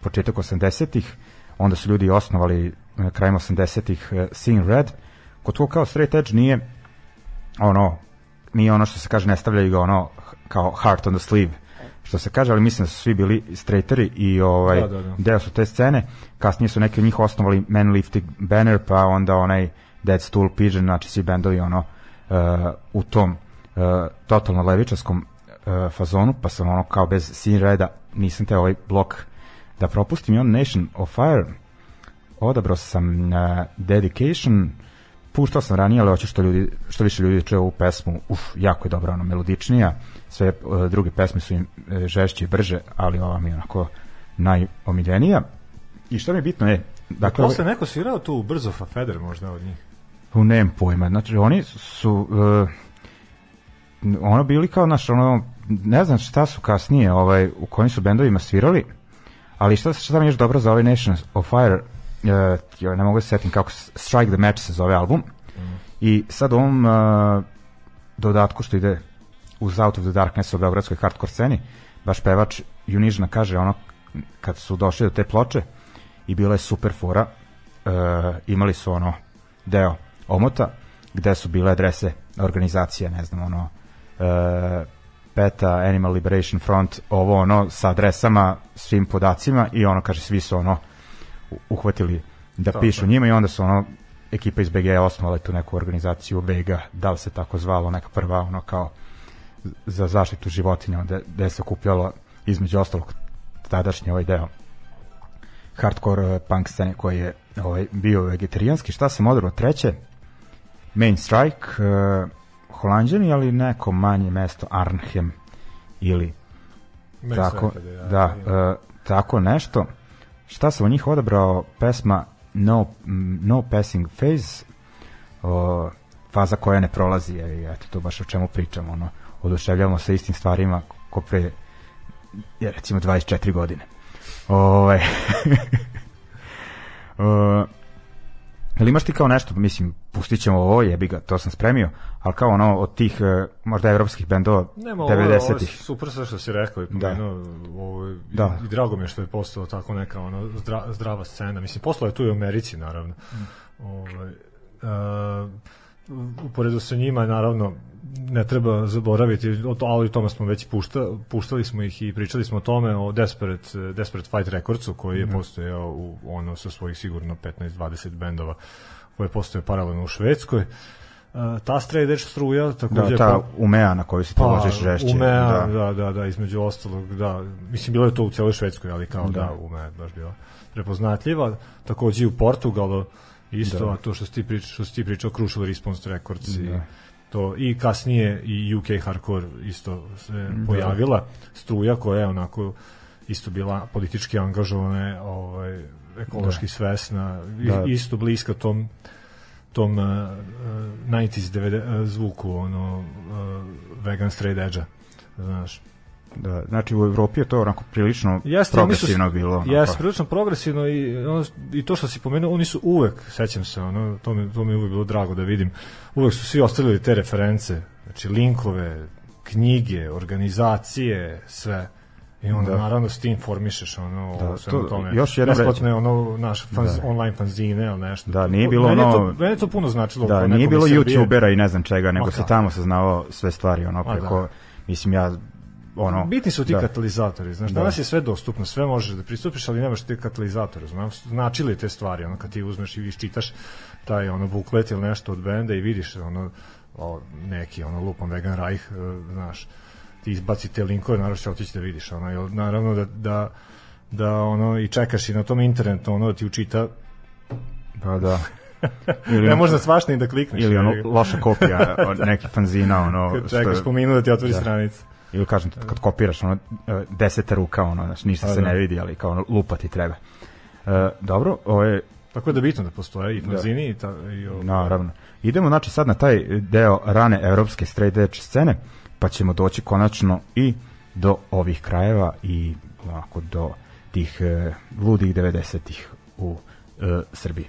početak 80-ih, onda su ljudi osnovali e, krajem 80-ih e, Seeing Red, kod toga kao straight edge nije ono, nije ono što se kaže, ne stavljaju ga ono kao heart on the sleeve, što se kaže, ali mislim da su svi bili straighteri i ovaj, Da, da, da. deo su te scene. Kasnije su neki od njih osnovali Man Lifting Banner, pa onda onaj Dead Stool Pigeon, znači svi bendovi ono uh, u tom uh, totalno levičarskom uh, fazonu, pa sam ono kao bez sin reda nisam te ovaj blok da propustim on Nation of Fire odabrao sam uh, Dedication puštao sam ranije, ali hoću što, ljudi, što više ljudi čuje ovu pesmu, uf, jako je dobra, ono, melodičnija, sve uh, druge pesme su im e, žešće i brže, ali ova mi je onako najomiljenija. I što mi je bitno je, dakle, Posle neko svirao tu brzo fa Feder možda od njih. U nemam pojma. Znači, oni su uh, ono bili kao, naš, ono, ne znam šta su kasnije, ovaj, u kojim su bendovima svirali, ali šta, šta mi još dobro za ovaj Nation of Fire, uh, ne mogu se setim kako Strike the Match se zove album, i sad u ovom uh, dodatku što ide uz Out of the Darkness u beogradskoj hardcore sceni, baš pevač Junižna kaže ono, kad su došli do te ploče, i bila je super fora, uh, imali su ono deo omota gde su bile adrese organizacije, ne znam, ono uh, PETA, Animal Liberation Front, ovo ono sa adresama, svim podacima i ono kaže svi su ono uhvatili da Tako pišu je. njima i onda su ono ekipa iz BG osnovala tu neku organizaciju Vega, da li se tako zvalo, neka prva ono kao za zaštitu životinja, gde, gde se okupljalo između ostalog tadašnji ovaj deo hardcore eh, punk scene koji je ovaj, bio vegetarijanski. Šta sam odrao? Treće, Main Strike, uh, Holandjani, ali neko manje mesto, Arnhem ili Meni tako, sve kada ja- da, ja- uh, tako nešto. Šta sam od njih odabrao? Pesma No, no Passing Phase, o, faza koja ne prolazi, je, eto, to baš o čemu pričamo, ono, oduševljavamo se istim stvarima ko pre, je, recimo, 24 godine. Ovaj, [laughs] o, Jel imaš ti kao nešto, mislim, pustit ćemo ovo, jebi ga, to sam spremio, ali kao ono od tih eh, možda evropskih bendova Nema, ovo, ovo je 90-ih. super sve što si rekao i pomenuo, ovo, je- Da. i, i drago mi je što je postalo tako neka ono, zdra, zdrava scena. Mislim, postalo je tu i u Americi, naravno. Ovaj, uh, uporedo sa njima, naravno, ne treba zaboraviti, ali o tome smo već pušta, puštali smo ih i pričali smo o tome, o Desperate, Desperate Fight Recordsu, koji je postojao u, ono, sa svojih sigurno 15-20 bendova, koji je postojao paralelno u Švedskoj. Uh, ta edge struja Da, takođe ta po- umea na koju se pa, ložiš žešće. Umea, da. da. da, da, između ostalog, da. Mislim, bilo je to u celoj Švedskoj, ali kao da, Da. da Umea baš bila prepoznatljiva. Takođe i u Portugalu, isto, Da. a to što si ti pričao, što si ti pričao, Crucial Response Records i Da. To i kasnije i UK Hardcore isto se Da. pojavila struja koja je onako isto bila politički angažovana, ovaj ekološki svesna, i- Da. isto bliska tom tom uh, uh, 90s 90, uh, zvuku ono uh, vegan straight edge-a znaš Da, znači u Evropi je to onako prilično Jeste, su- progresivno bilo. Onako. Jeste, prilično progresivno i, ono, i to što si pomenuo, oni su uvek, sećam se, ono, to, mi, to mi je uvek bilo drago da vidim, uvek su svi ostavili te reference, znači linkove, knjige, organizacije, sve. I onda Da. da. naravno s ti informišeš ono Da, o svemu to- tome. još jedno Besplatne ono naš fanz, Da. online fanzine ili nešto. Da, nije bilo meni ono- to, meni je to puno značilo. Da, nije bilo youtubera i ne znam čega, nego se kako? tamo saznavao sve stvari, ono, preko, da. mislim ja, ono... Bitni su ti da. katalizatori, znaš, Da. danas je sve dostupno, sve možeš da pristupiš, ali nemaš te katalizatore, znaš, značili te stvari, ono, kad ti uzmeš i iščitaš taj, ono, buklet ili nešto od benda i vidiš, ono, o, neki, ono, lupom Vegan Reich, e, znaš, ti izbaci te linkove, naravno će otići da vidiš, ono, jel, naravno da, da, da, ono, i čekaš i na tom internetu, ono, da ti učita, Pa da. Ili, [laughs] ne možda svašta i da klikneš. ili ono, loša kopija [laughs] od nekih fanzina, ono... Kad što- po minut da ti otvori Da. stranicu. Ili kažem, kad kopiraš, ono, e, deseta ruka, ono, znači, ništa Pa se da. ne vidi, ali kao ono, lupa ti treba. E, dobro, ovo je Tako da bitno da postoje i fanzini i, ta, i ovo. Naravno. Idemo znači sad na taj deo rane evropske straight edge scene, pa ćemo doći konačno i do ovih krajeva i onako do tih e, ludih 90-ih u e, Srbiji.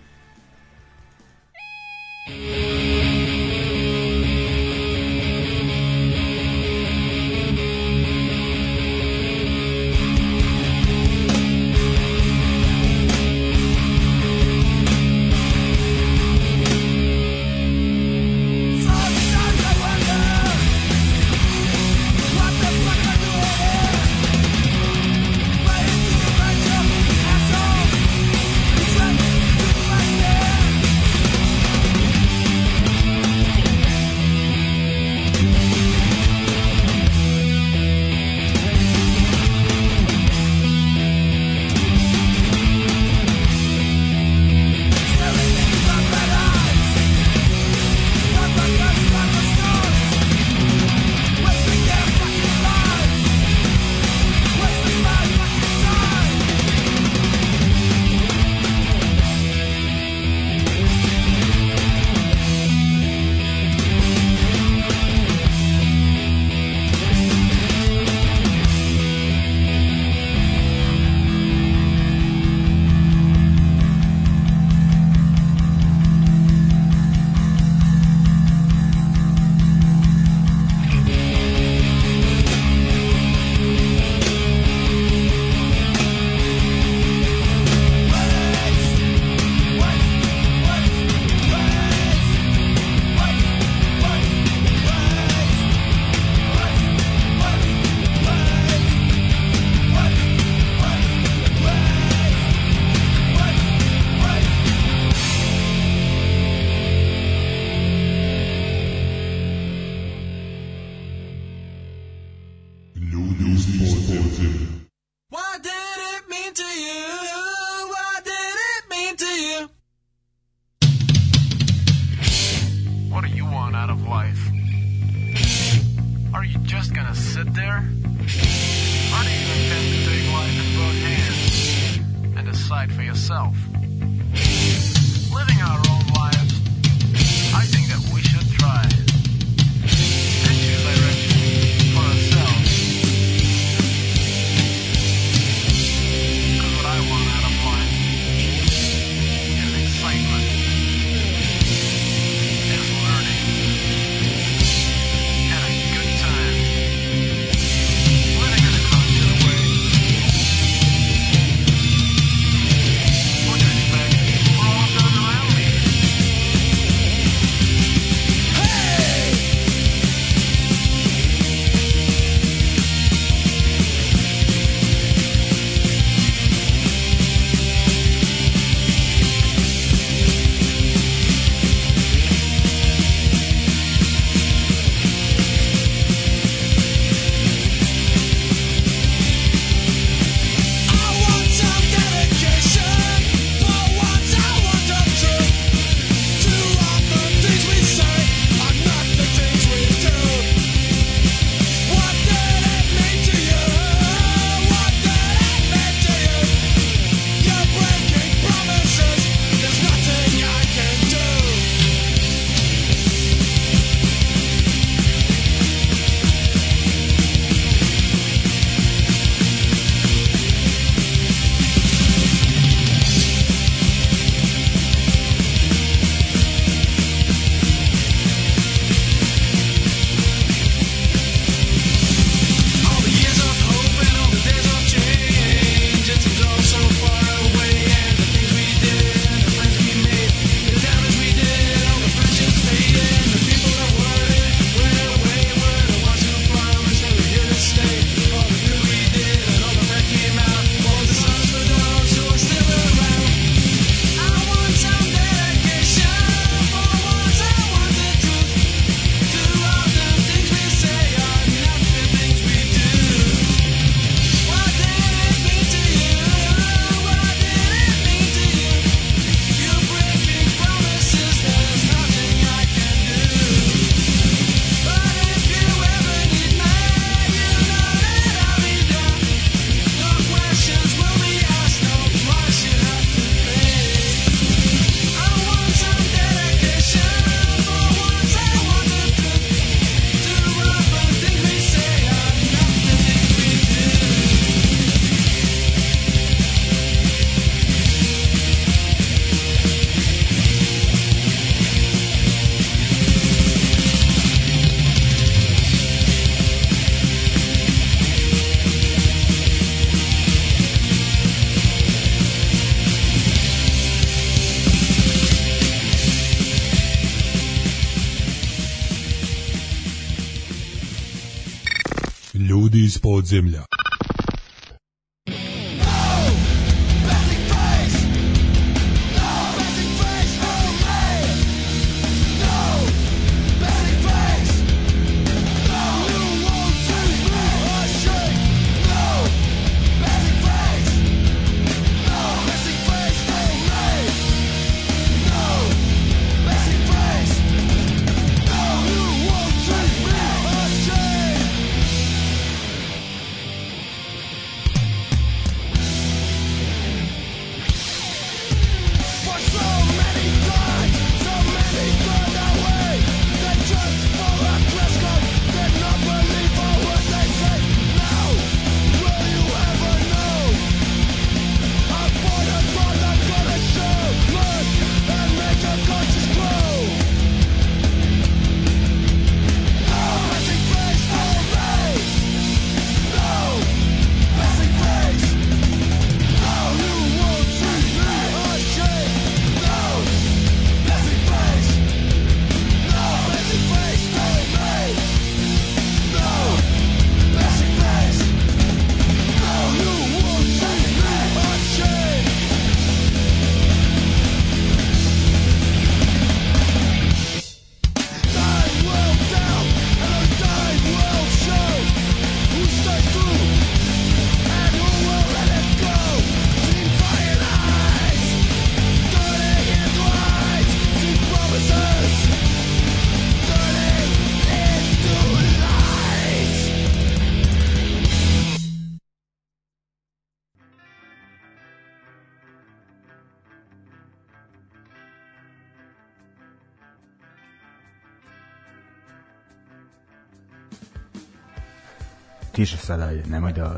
Tiše sada, nemoj da...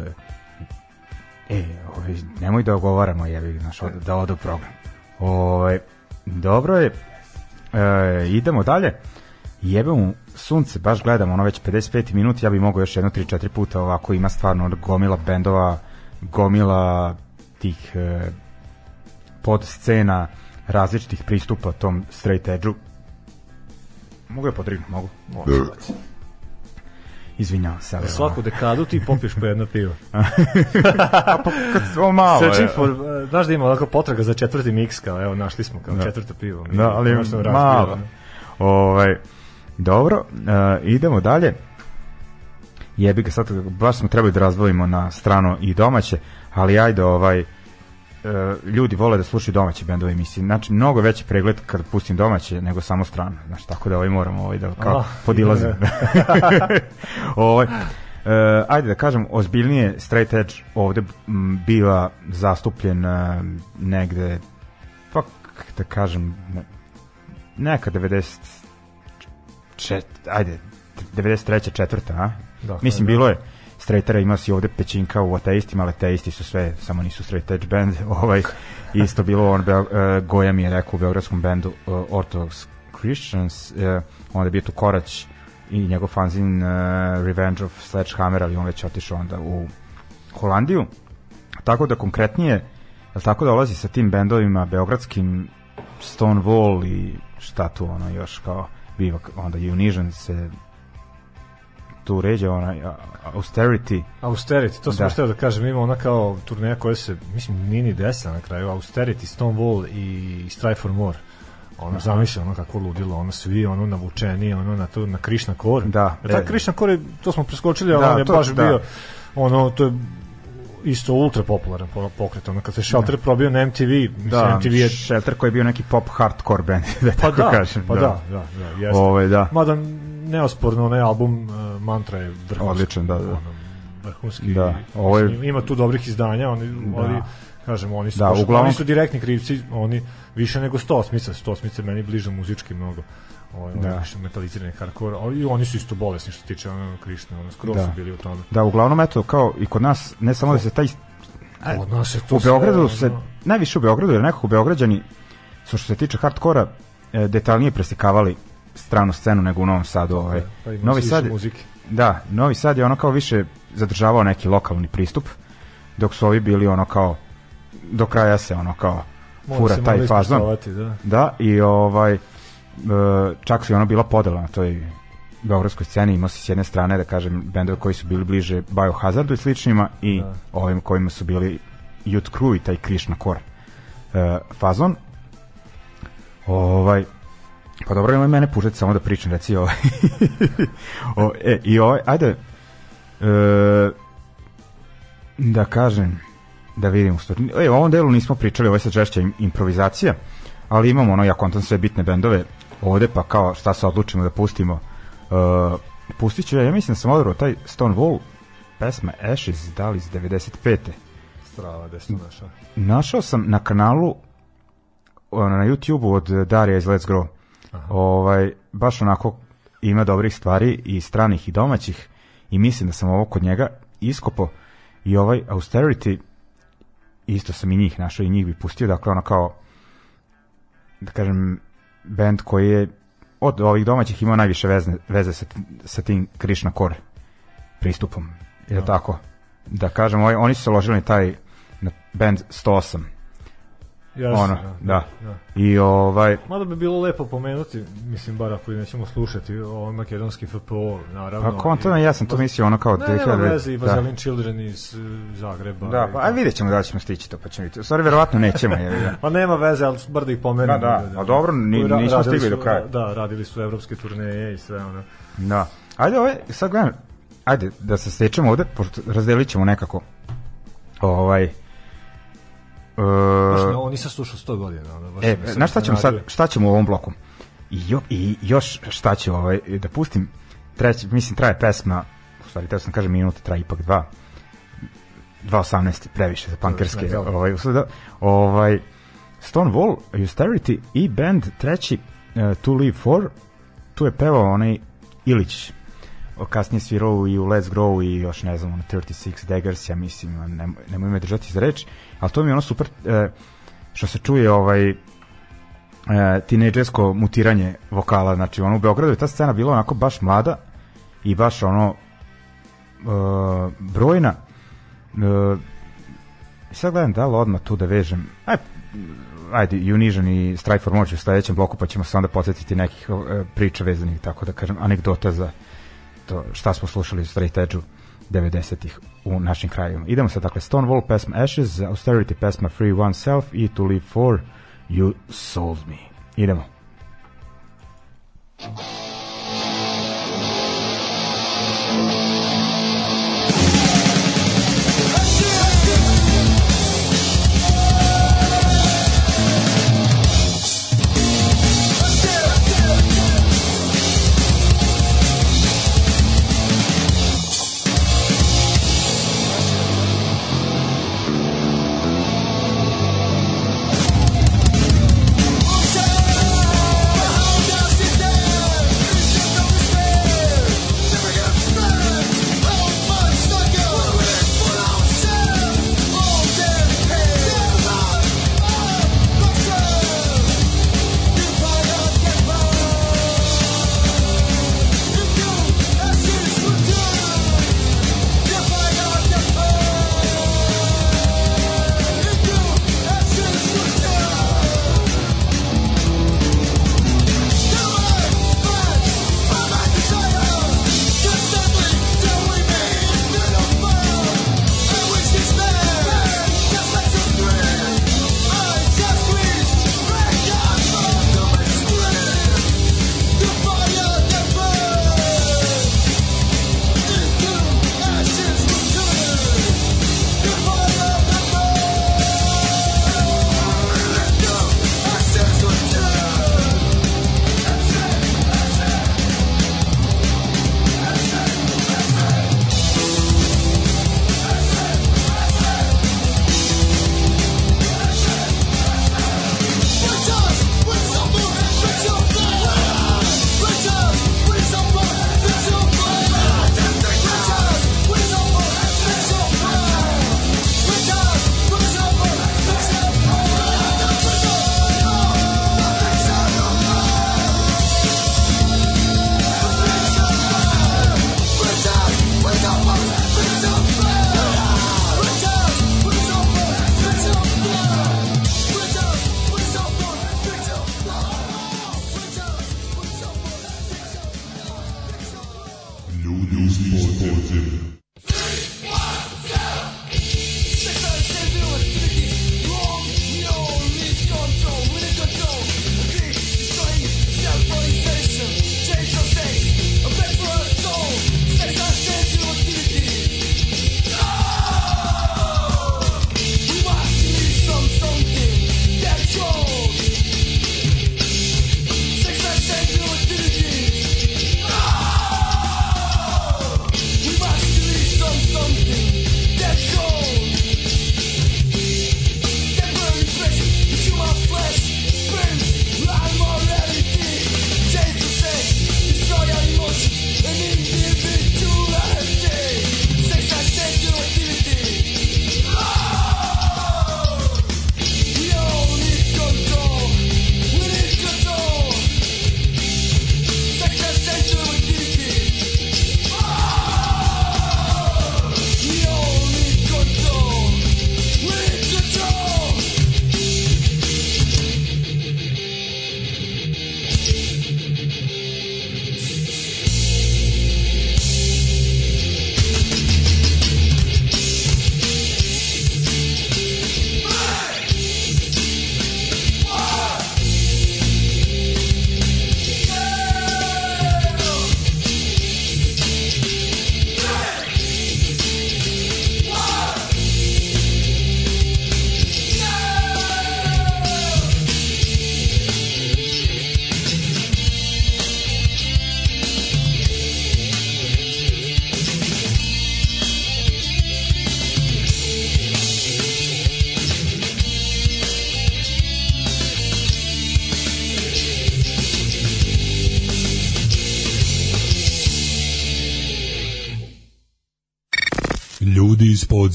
E, ovaj, nemoj da ogovaramo, jebi, znaš, od- da odu program. Ovaj, dobro je, e, idemo dalje. Jebe mu sunce, baš gledam, ono već 55 minut, ja bi mogao još jedno 3-4 puta ovako, ima stvarno gomila bendova, gomila tih e, pod scena, različitih pristupa tom straight edge-u. Mogu je podrignuti, mogu. Izvinjavam se, ali... Za svaku dekadu ti popiješ po jedno pivo. [laughs] Kad ovo malo Searching je. for, uh, znaš da ima onako potraga za četvrti miks, kao evo našli smo kao Da. četvrto pivo. Mi Da, ali malo. Ovaj, dobro, uh, idemo dalje. Jebi ga, sad baš smo trebali da razvojimo na strano i domaće, ali ajde, ovaj, uh, ljudi vole da slušaju domaće bendove emisije. Znači, mnogo veći pregled kad pustim domaće nego samo strano. Znači, tako da ovaj moramo ovaj da kao Ah, podilazim. [laughs] [laughs] ovaj, uh, ajde da kažem, ozbiljnije straight edge ovde m, biva zastupljen uh, negde pa da kažem ne, neka 90 čet, ajde 93. četvrta, a? Dakle, Mislim, da. bilo je straightera, ima si ovde pećinka u ateistima, ali ateisti su sve, samo nisu straight edge band, [laughs] ovaj, isto bilo, on, Beo, uh, Goja mi je rekao u beogradskom bendu uh, Orthodox Christians, uh, onda je bio tu Korać i njegov fanzin uh, Revenge of Sledgehammer, ali on već otišao onda u Holandiju, tako da konkretnije, jel tako dolazi sa tim bendovima beogradskim Stonewall i šta tu ono još kao biva, onda Unision se tu ređe onaj a- Austerity Austerity, to sam Da. da. htio da kažem, ima ona kao turneja koja se, mislim, nije ni desila na kraju, Austerity, Stonewall i Strive for More. Ono, zamisli ono kako ludilo, ono svi ono navučeni, ono na to na Krishna Core. Da. E, taj E. Krishna Core, je- to smo preskočili, ali Da, on je to- baš da. bio ono to je isto ultra popularan po- pokret, ono kad se Shelter probio na MTV, mislim, da, MTV je Shelter koji je bio neki pop hardcore band [laughs] da pa tako da, kažem pa da, da, da, jeste. Ovaj, da. Mada neosporno onaj album uh, Mantra je vrhunski. Odličan, da, da. Ono, vrhunski. Da, ovo je- Ima tu dobrih izdanja, oni, Da. oni kažem, oni su, Da, baš- uglavnom- oni su direktni krivci, oni više nego 100 osmica, 100 osmica meni bliže muzički mnogo. Ovaj, Da. više metalizirani hardcore, ali i oni su isto bolesni što se tiče ono Krišne, ono skoro Da. su bili u tome. da uglavnom eto kao i kod nas ne samo da se taj Od nas je to u sve, Beogradu ono, se najviše u Beogradu jer nekako Beograđani su što se tiče hardkora e, detaljnije preslikavali stranu scenu nego u Novom Sadu ovaj. pa Novi Sad muzike. Da, Novi Sad je ono kao više zadržavao neki lokalni pristup, dok su ovi bili ono kao do kraja se ono kao Mora fura se taj fazon. Da. Da, i ovaj e, čak su i ono bila podela na toj beogradskoj sceni imao si s jedne strane da kažem bendove koji su bili bliže Biohazardu i sličnima i Da. ovim kojima su bili Youth Crew i taj Krishna Core e, fazon ovaj pa dobro nemoj mene puštati samo da pričam reci ovaj [laughs] o, e, i ovaj ajde e, da kažem da vidim u stvari. E, u ovom delu nismo pričali, ovo je sad žešća im- improvizacija, ali imamo ono, ja kontam sve bitne bendove ovde, pa kao šta se odlučimo da pustimo. Uh, pustit ću ja, ja mislim da sam odabrao taj Stone Wall, pesma Ashes, da li iz 95. Strava, gde to našao? Našao sam na kanalu na YouTube-u od Darija iz Let's Grow. Ovaj, baš onako ima dobrih stvari i stranih i domaćih i mislim da sam ovo kod njega iskopo i ovaj Austerity isto sam i njih našao i njih bi pustio, dakle ono kao da kažem band koji je od ovih domaćih imao najviše veze, veze sa, sa tim Krishna Core pristupom, je li tako? Da kažem, ovaj, oni su se ložili na taj na band 108 Jasno, ono, da. I ovaj, Mada bi bilo lepo pomenuti, mislim, bar ako nećemo slušati, ovo makedonski FPO, naravno. pa konto ja sam to mislio ono kao Ne, nema 2000 veze, i da. Vazelin Children iz uh, Zagreba. Da, pa aj vidjet ćemo da ćemo stići to, pa ćemo vidjeti. Stvari, verovatno nećemo. Je, [laughs] Pa nema veze, ali bar da ih pomenem. Da, da, a dobro, ni- nismo stigli su- do kraja. Da, radili su evropske turneje i sve ono. Da. Ajde, ovaj, sad gledam, ajde, da se stečemo ovde, pošto razdelit ćemo nekako ovaj Baš Uh, ne, on nisam slušao 100 godina. Ono, baš e, znaš šta ćemo sad, šta ćemo u ovom bloku? I, jo, i još šta ću ovaj, da pustim, treći, mislim, traje pesma, u stvari, teo sam kažem minuta, traje ipak dva, 2.18 previše za pankerske ne, ovaj, usluda. ovaj, Stonewall, Austerity i band treći uh, To Live For tu je pevao onaj Ilić kasnije svirao i u Let's Grow i još ne znam, ono 36 Daggers, ja mislim, nemoj, nemoj me držati za reč, ali to mi je ono super e, što se čuje ovaj e, tinejdžersko mutiranje vokala, znači ono u Beogradu je ta scena bila onako baš mlada i baš ono e, brojna. E, sad gledam da li odmah tu da vežem aj, ajde Unision i Strike for Moć u sledećem bloku pa ćemo se onda podsjetiti nekih priča vezanih tako da kažem anegdota za to šta smo slušali u Straight Edge-u 90-ih u našim krajevima. Idemo sad, dakle, Stonewall pesma Ashes, Austerity pesma Free Oneself i To Live For You Sold Me. Idemo. Austerity!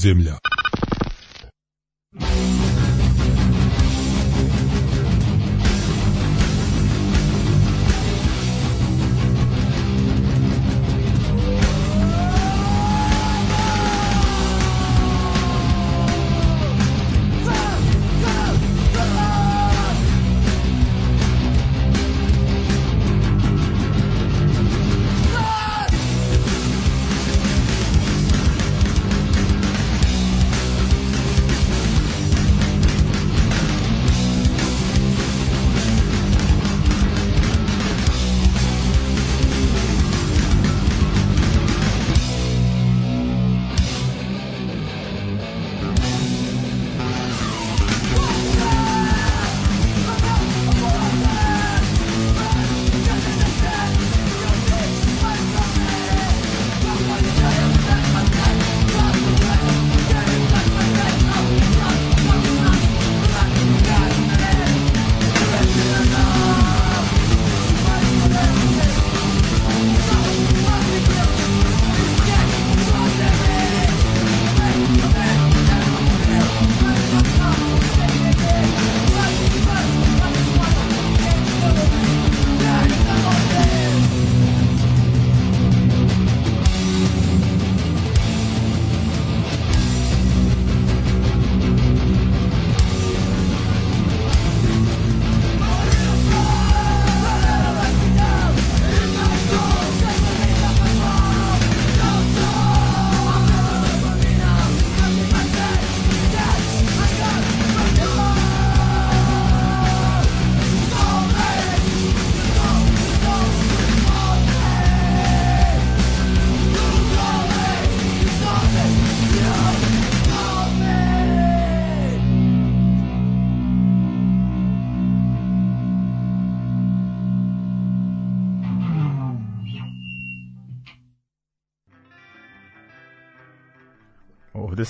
Ljudi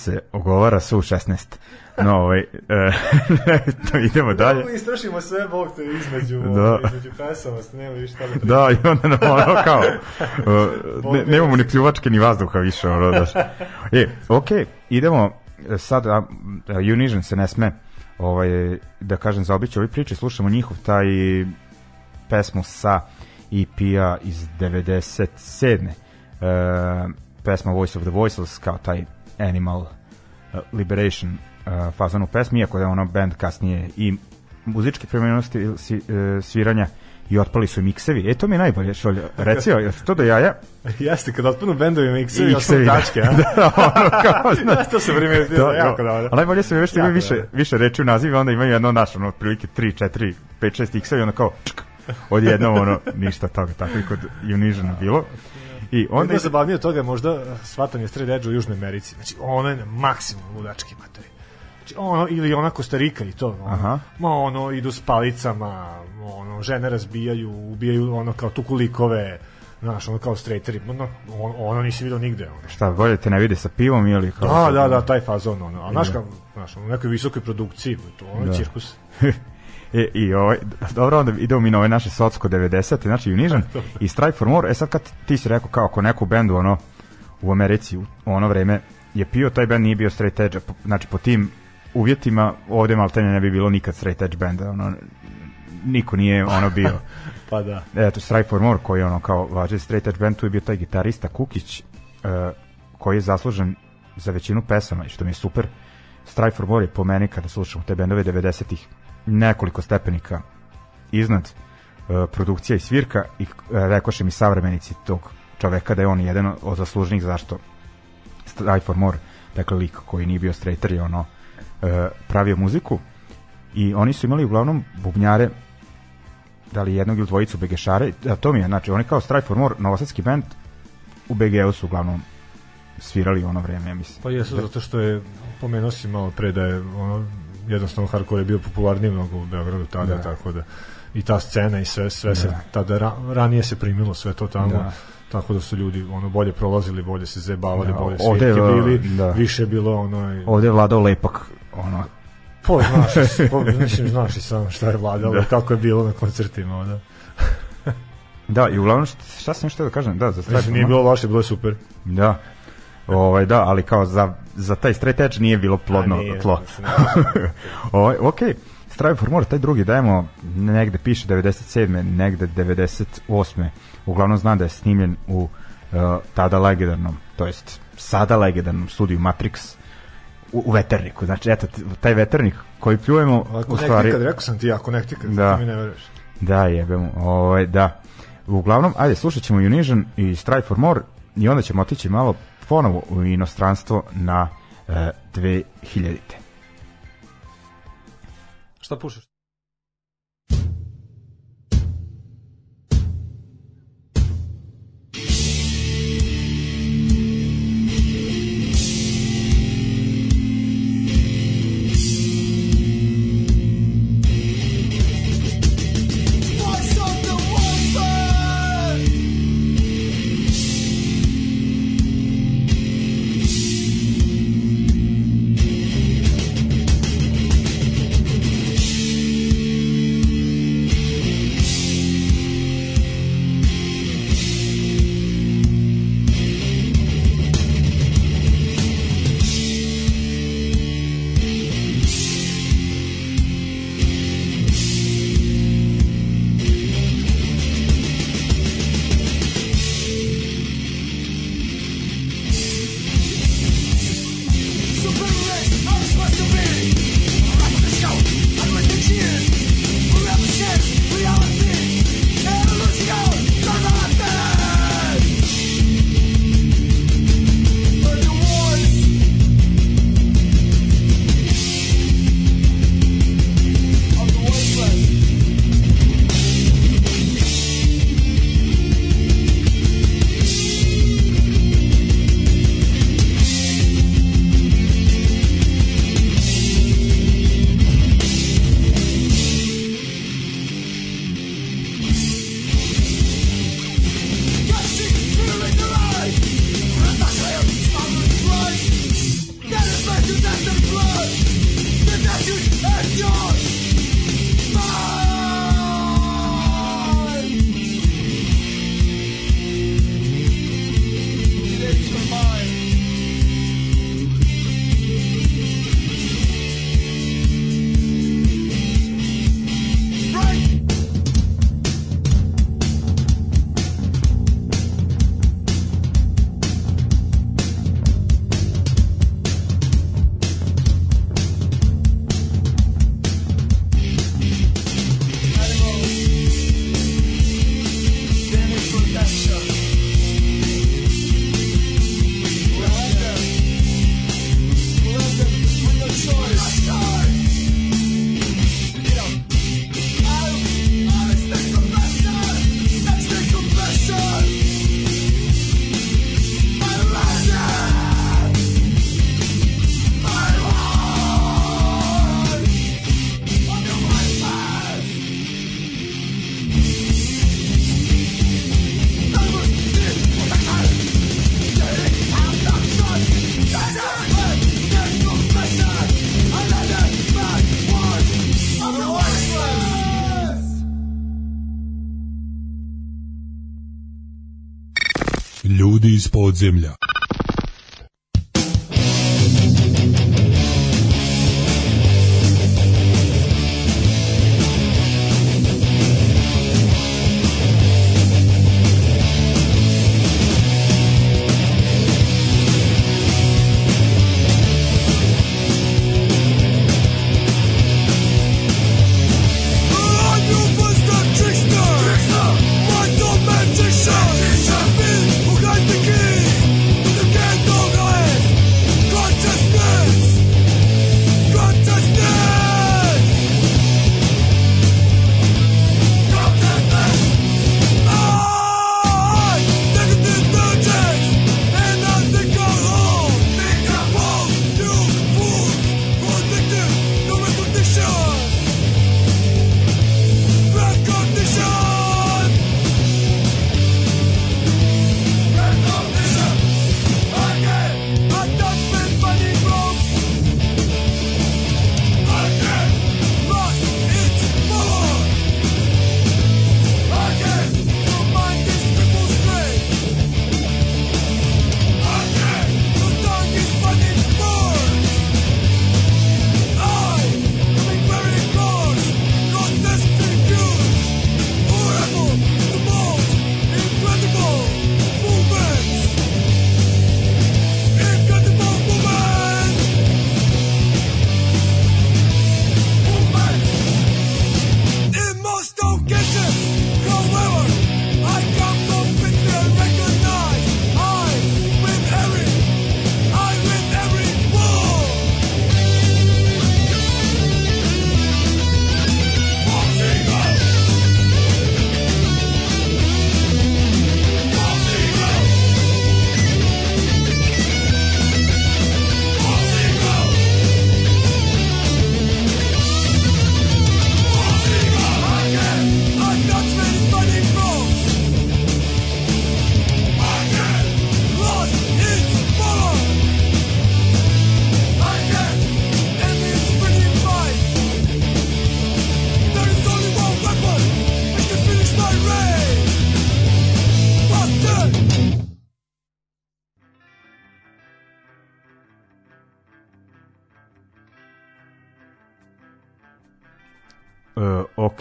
se ogovara su 16. No, ovaj, e, [laughs] to idemo dalje. Mi istrašimo sve, Bog te, između, Da. da. između pesama, nema više šta da. Da, i onda nam ono kao, uh, ne, nemamo ni pljuvačke ni vazduha više, ono, daš. E, okej, idemo, e, sad, a, a, Unision se ne sme, ovaj, da kažem, zaobići ovoj priči, slušamo njihov taj pesmu sa EP-a iz 97. Uh, pesma Voice of the Voiceless, kao taj Animal uh, Liberation uh, fazonu pesmi, iako da je ono band kasnije i muzičke premenosti si, uh, sviranja i otpali su miksevi. E, to mi je najbolje, šolja. Reci, jel ti to do jaja? [laughs] Jeste, kad otpunu bendovi miksevi, I miksevi, da. tačke, a? [laughs] da, ono kao, [laughs] znaš, to se primetio, To, jako dobro. Ali najbolje su mi što imaju više, više reči u nazivu, onda imaju jedno naš, ono, otprilike 3, 4, 5, 6 x-a i ono kao, čk, odjednom, ono, ništa toga, tako i kod Unisiona bilo. I onda ide, zabavnije od toga je možda shvatanje straight edge u Južnoj Americi. Znači, ono je na maksimum ludački materi. Znači, ono, ili ona Kostarika i to. Ono, Aha. Ma ono, idu s palicama, ono, žene razbijaju, ubijaju ono kao tukulikove, znaš, ono kao straighteri. Ono, ono, ono nisi vidio nigde. Ono. šta, bolje te ne vide sa pivom ili kao... Da, sa- da, da, taj fazon, ono. A znaš, kao, znaš, u nekoj visokoj produkciji, to ono Da. je cirkus. [laughs] E, i ovaj, dobro, onda idemo mi na ove naše socko 90. Znači Unision i Strive for More. E sad kad ti si rekao kao ako neku bendu ono, u Americi u ono vreme je pio, taj bend nije bio straight edge. Znači po tim uvjetima ovde maltene ne bi bilo nikad straight edge benda. Ono, niko nije ono bio. [laughs] Pa da. Eto, Strive for More koji je ono kao važni straight edge band, tu je bio taj gitarista Kukić uh, koji je zaslužen za većinu pesama i što mi je super. Strive for More je po meni kada slušamo te bendove 90-ih nekoliko stepenika iznad uh, produkcija i svirka i uh, rekoše mi savremenici tog čoveka da je on jedan od zaslužnih zašto Strive for More, dakle lik koji nije bio straighter je ono uh, pravio muziku i oni su imali uglavnom bubnjare da li jednog ili dvojicu begešare, a to mi je, znači oni kao Strive for More, novosadski band u BG-u su uglavnom svirali ono vreme, ja mislim. Pa jesu, zato što je, pomenuo si malo pre da je ono, jednostavno hardcore je bio popularniji mnogo u Beogradu tada, Da. tako da i ta scena i sve, sve se Da. tada ra, ranije se primilo sve to tamo. Da. Tako da su ljudi ono bolje prolazili, bolje se zebavali, Da, bolje ovde bili, da. više bilo ono Ovde je vladao lepak, ono, po, znaš, [laughs] po, mislim, znaš i sam šta je vladalo, Da. kako je bilo na koncertima, da. da, i uglavnom, šta, sam što da kažem, da, za Strive Mislim, nije bilo loše, bilo je super. Da. Ovaj da, ali kao za za taj straight edge nije bilo plodno A, nije, tlo. mislim, [laughs] Ovaj okej. Strive for More, taj drugi dajemo negde piše 97. negde 98. Uglavnom znam da je snimljen u uh, tada legendarnom, to jest sada legendarnom studiju Matrix u, u veterniku. Znači, eto, taj veternik koji pljujemo, Ako u stvari... rekao sam ti, ako nektikad, Da. da. ti mi ne veruješ. Da, jebemo. Ovaj, da. Uglavnom, ajde, slušat ćemo Unision i Strive for More i onda ćemo otići malo ponovo u inostranstvo na e, 2000. Šta pušaš? Podzemlja.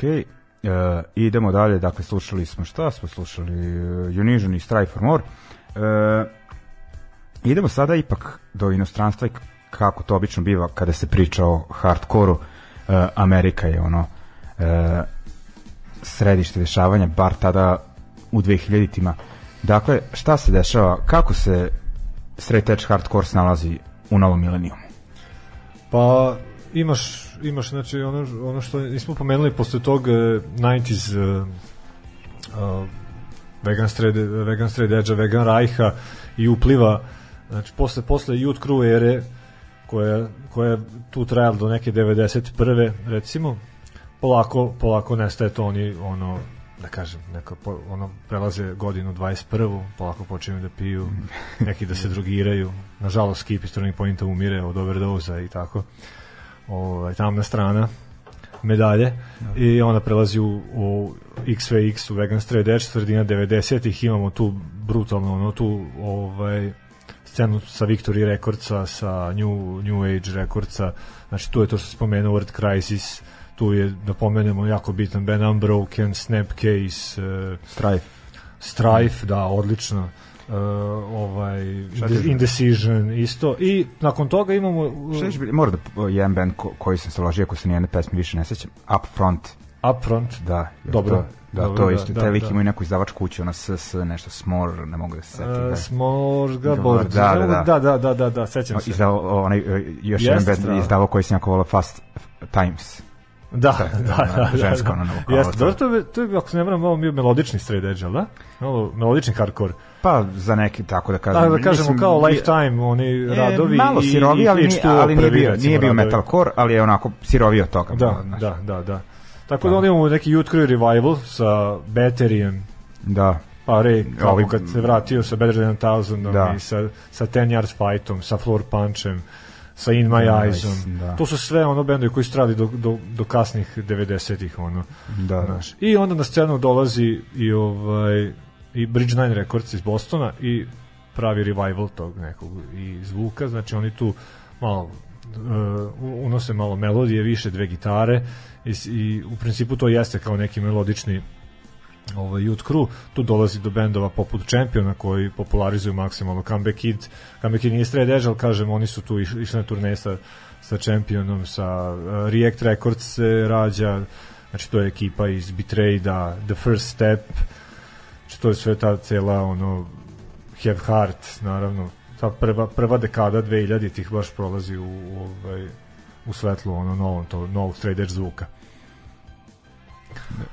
Uh, idemo dalje, dakle slušali smo šta smo slušali, uh, Unision i Strive for More. Uh, idemo sada ipak do inostranstva i kako to obično biva kada se priča o hardkoru. Uh, Amerika je ono uh, središte dešavanja, bar tada u 2000-tima. Dakle, šta se dešava, kako se straight edge hardcore snalazi u novom milenijumu? Pa imaš imaš znači ono ono što nismo pomenuli posle tog uh, 90s uh, uh, vegan straight vegan straight edge vegan rajha i upliva znači posle posle youth crew ere koja koja je tu trajala do neke 91. recimo polako polako nestaje to oni ono da kažem, neka ono prelaze godinu 21. polako počinju da piju, [laughs] neki da se drogiraju. Nažalost, Skip iz Turning Pointa umire od overdoza i tako. Ovaj tamna strana medalje. I ona prelazi u, u XVX u Vegan Straight Edge sredina 90-ih imamo tu brutalno ono tu ovaj scenu sa Victory Recordsa sa New, New Age Recordsa. Znači tu je to što se spomenuo Word Crisis. Tu je da pomenemo jako bitan band Unbroken, Snapcase uh, Strife. Strife, da, odlično uh, ovaj? Indecision isto i nakon toga imamo uh, Šta je bilo? Mora da jedan band ko, koji sam se ložio, ako se nijedne pesme više ne sećam, Upfront, Upfront da. jer Dobro, To, da, dobro, to da, isto. da, taj lik da. ima i neku izdavačku kuću, ono SS, nešto Smor, ne mogu da se setim. Uh, da. Smorgasbord. Da, da, da. da, da, da, da, da, sećam se. Izdao, onaj, e, još jedan Jeste, band da. izdavao koji sam jako volao Fast Times. Da, Da, da, da, da, da. žensko, da. ono, Jeste, to. dobro, to je, to je, ako se ne vrame, malo bio melodični straight edge, da? Malo melodični hardcore. Pa za neki, tako da kažem. Da, da kažemo mislim, kao je- Lifetime, oni radovi e, malo i, sirovi, ali, nije, ali nije bio, nije bio radovi. metalcore, ali je onako sirovi od toga. Da, malo, da, da, da. Tako da onda imamo neki Youth Crew Revival sa Batterijem, Da, pa Ray, kako Ovi- kad se vratio sa Better Than Thousand, Da. i sa, sa Ten Yards Fightom, sa Floor Punchem, sa In My Eyes-om. da. To su sve ono bendovi koji su trali do, do, do kasnih 90-ih, ono. da. Znaš. I onda na scenu dolazi i ovaj i Bridge Nine Records iz Bostona i pravi revival tog nekog i zvuka, znači oni tu malo uh, unose malo melodije, više dve gitare i, i u principu to jeste kao neki melodični ovaj Youth Crew, tu dolazi do bendova poput Championa koji popularizuju maksimalno. Comeback Kid, Comeback Kid nije Stray Edge, kažem, oni su tu iš- išli na turneje sa, sa Championom, sa uh, React Records se rađa, znači to je ekipa iz Betrayda, The First Step, znači to je sve ta cela ono Have Heart, naravno, ta prva, prva dekada 2000-ih baš prolazi u, u, ovaj, u svetlu ono novom, to, novog straight edge zvuka.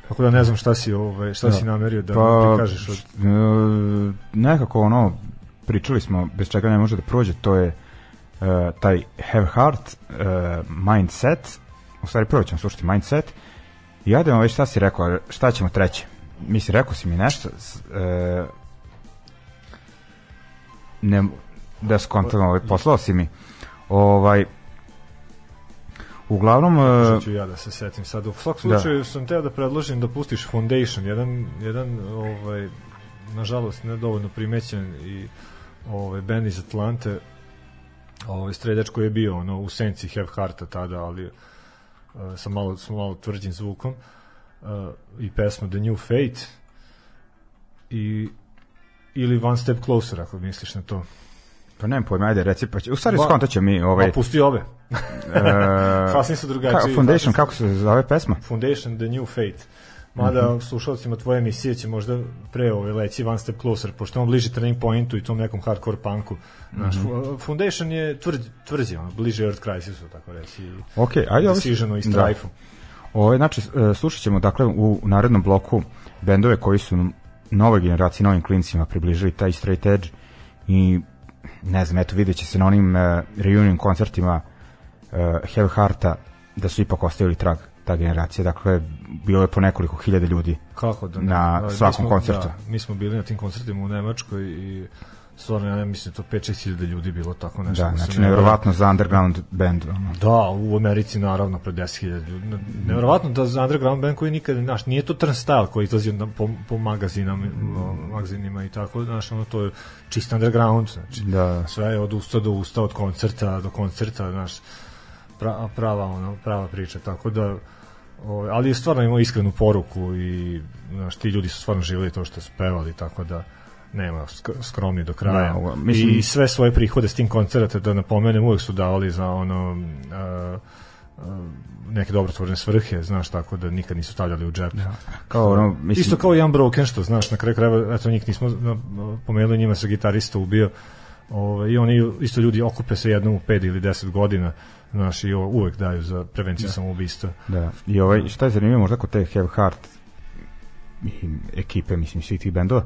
Tako da ne znam šta si, ovaj, šta Da. si namerio da Pa, mi kažeš od... e, nekako ono, pričali smo, bez čega ne može da prođe, to je e, taj have heart, e, mindset, u stvari prvo ćemo slušati mindset, i ademo već šta si rekao, šta ćemo treće? Mislim, rekao si mi nešto, s- e, ne, da skontam, ovaj, poslao si mi, ovaj, uglavnom, e, Što ću ja da se setim sad. U svakom slučaju sam teo da predložim da pustiš Foundation, jedan, jedan ovaj, nažalost ne dovoljno primećen i ovaj, band iz Atlante, ovaj, stredač koji je bio ono, u senci Have Hearta tada, ali uh, sa malo, sa malo tvrđim zvukom uh, i pesma The New Fate i ili One Step Closer ako misliš na to. Pa nemam pojma, ajde, reci, pa će, u stvari skontat će mi, ovaj, Pa pusti ove. [laughs] Sasvim su drugačiji. Ka, foundation, kako se zove pesma? Foundation The New Fate. Mada mm -hmm. slušalcima tvoje emisije će možda pre ove leći One Step Closer, pošto on bliži turning pointu i tom nekom hardcore punku. Znaš, mm -hmm. Foundation je tvrd, tvrđi, ono, bliže Earth Crisisu, tako reći. Ok, ajde ovo... Decisionu i da. Strife-u. Ovo, znači, e, slušat ćemo dakle u narednom bloku bendove koji su nove generacije, novim klincima približili taj straight edge i ne znam, eto vidjet će se na onim uh, reunion koncertima uh, Have Hearta da su ipak ostavili trag ta generacija, dakle bilo je po nekoliko hiljada ljudi Kako da ne? Na mi svakom smo- koncertu. Da, mi smo bili na tim koncertima u Nemačkoj i stvarno, ja mislim, to 5-6 hiljada ljudi bilo tako nešto. da, znači ne- nevjerovatno za underground band ono. Da, u Americi naravno pre 10.000 ljudi. Neverovatno da za underground band koji nikad, znaš, nije to turnstile koji izlazi na, po, po magazinama, o, magazinima i tako, znaš, ono to je čist underground, znači. Da. Sve je od usta do usta, od koncerta do koncerta, znaš, pra, prava, ono, prava priča, tako da o, ali je stvarno imao iskrenu poruku i znaš, ti ljudi su stvarno živjeli to što su pevali, tako da nema sk- skromni do kraja. Da, mislim- I sve svoje prihode s tim koncerta, da napomenem, uvek su davali za ono uh, neke dobrotvorne svrhe, znaš, tako da nikad nisu stavljali u džep. kao ono, mislim, Isto kao i Unbroken, što znaš, na kraju krajeva, eto njih nismo pomenuli, njima se gitarista ubio, Ove, i oni isto ljudi okupe se jednom u 5 ili 10 godina, znaš, i uvek daju za prevenciju da. samoubistva. Da, i ovaj, šta je zanimljivo možda kod te Have Heart i ekipe, mislim, svih tih bendova,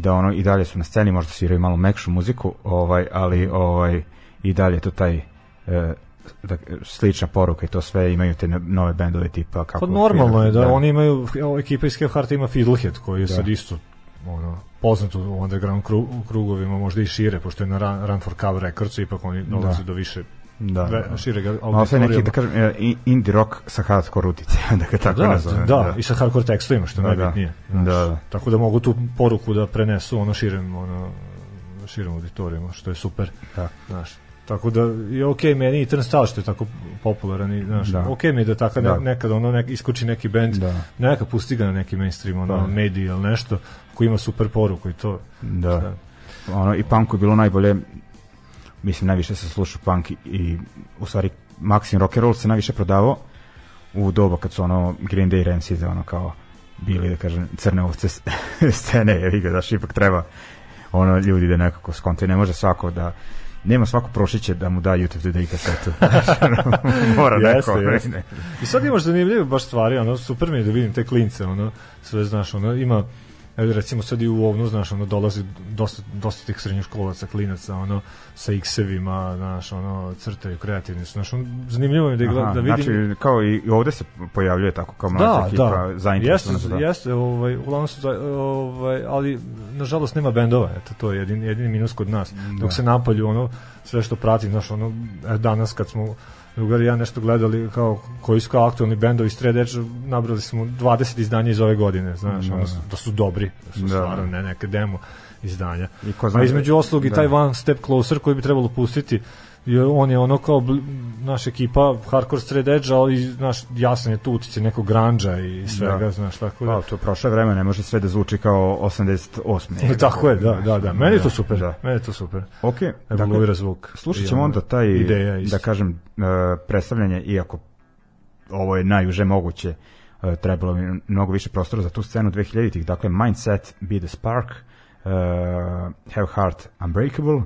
da ono i dalje su na sceni, možda sviraju malo mekšu muziku, ovaj, ali ovaj, i dalje je to taj e, da, slična poruka i to sve imaju te no- nove bendove tipa kako Pa normalno je da, oni imaju, ekipa iz Kevhart ima Fiddlehead, koji je Da. sad isto ono, poznat u underground krugovima, možda i šire, pošto je na Run, Run for Cover Records, ipak oni dolaze Da. do više da, ve, da. šireg sve neki, auditorijuma. da kažem, e, indie rock sa hardcore utice, [laughs] da ga tako da, nazovem. da, da, i sa hardcore tekstovima, što Da, da. najbitnije. Da, znaš. da. Tako da mogu tu poruku da prenesu ono širem, ono, širem auditorijuma, što je super. Da. Znaš. Tako da je okej meni i Turnstile što je tako popularan i znaš, Da. da. okej mi je da tako ne, Da. nekad ono nek, iskoči neki bend, Da. neka pusti ga na neki mainstream, ono, Da. mediji ili nešto, koji ima super poruku i to. Da. Šta? Ono, I punku je bilo najbolje, mislim, najviše se sluša punk i, i u stvari Maxim Rock and Roll se najviše prodavao u doba kad su ono Green Day Rancid ono kao bili da kažem crne ovce [laughs] scene je ga daš ipak treba ono ljudi da nekako skonte ne može svako da nema svako prošiće da mu da YouTube Today kasetu [laughs] mora Jeste, neko jeste. ne. I sad imaš zanimljive baš stvari, ono, super mi je da vidim te klince, ono, sve znaš, ono, ima, evo recimo sad i u ovnu, znaš, ono, dolazi dosta, dosta tih srednjoškolaca, klinaca, ono, sa X-evima, znaš, ono, crtaju, kreativni su, znaš, ono, zanimljivo je da, Aha, da vidim, znači kao i, ovde se pojavljuje tako kao mlađa da, ekipa da, jeste, zainteresovana to. jeste, ovaj, uglavnom su, ovaj, ali nažalost nema bendova, eto to je jedini, jedini minus kod nas. Dok se napolju ono sve što prati, znaš, ono danas kad smo drugari ja nešto gledali kao koji su kao aktualni bendovi Stred Edge, nabrali smo 20 izdanja iz ove godine, znaš, ono, su- da su dobri, da su Da. stvarno ne neke demo izdanja. I ko zna A da- između ostalog i da. taj One Step Closer koji bi trebalo pustiti je, on je ono kao naša ekipa hardcore straight edge, ali znaš, jasan je tu utice nekog granđa i svega, Da. znaš, tako Pa, da. to prošle vreme, ne može sve da zvuči kao 88. E, tako je, da, da, da. Meni je to super. Da. Meni je to super. Ok, Evoluira zvuk. slušat I ćemo onda taj, ideja isto. da kažem, e, predstavljanje, iako ovo je najuže moguće, e, trebalo mi mnogo više prostora za tu scenu 2000-ih, dakle Mindset, Be the Spark, e, Have Heart Unbreakable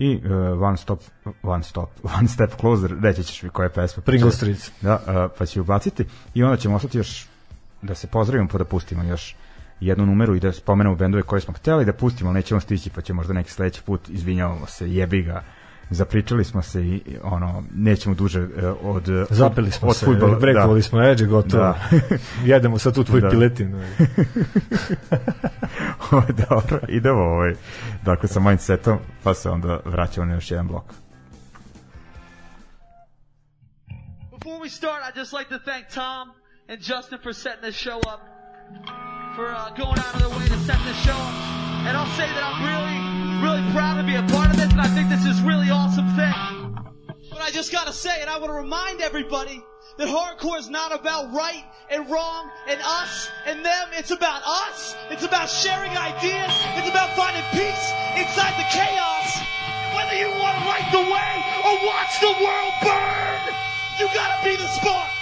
i e, One Stop, One Stop, One Step Closer, reći ćeš mi koja je pesma. Pringle Street. Da, e, pa ću ubaciti i onda ćemo ostati još da se pozdravimo pa da pustimo još jednu numeru i da spomenemo bendove koje smo hteli da pustimo, ali nećemo stići pa će možda neki sledeći put, izvinjavamo se, jebi ga zapričali smo se i ono nećemo duže e, od Zapeli smo od se, fudbala, brekovali smo Edge, gotovo. Da. [laughs] Jedemo sad tu tvoj Da. piletinu. [laughs] [laughs] da. Dobro, idemo ovaj, dakle sa mindsetom, pa se onda vraćamo na još jedan blok. Before we start, I'd just like to thank Tom and Justin for setting this show up, for uh, going out of their way to set this show up. And I'll say that I'm really, really proud to be a part of this, and I think this is a really awesome thing. But I just gotta say, and I want to remind everybody that hardcore is not about right and wrong and us and them. It's about us. It's about sharing ideas. It's about finding peace inside the chaos. Whether you want to light the way or watch the world burn, you gotta be the spark.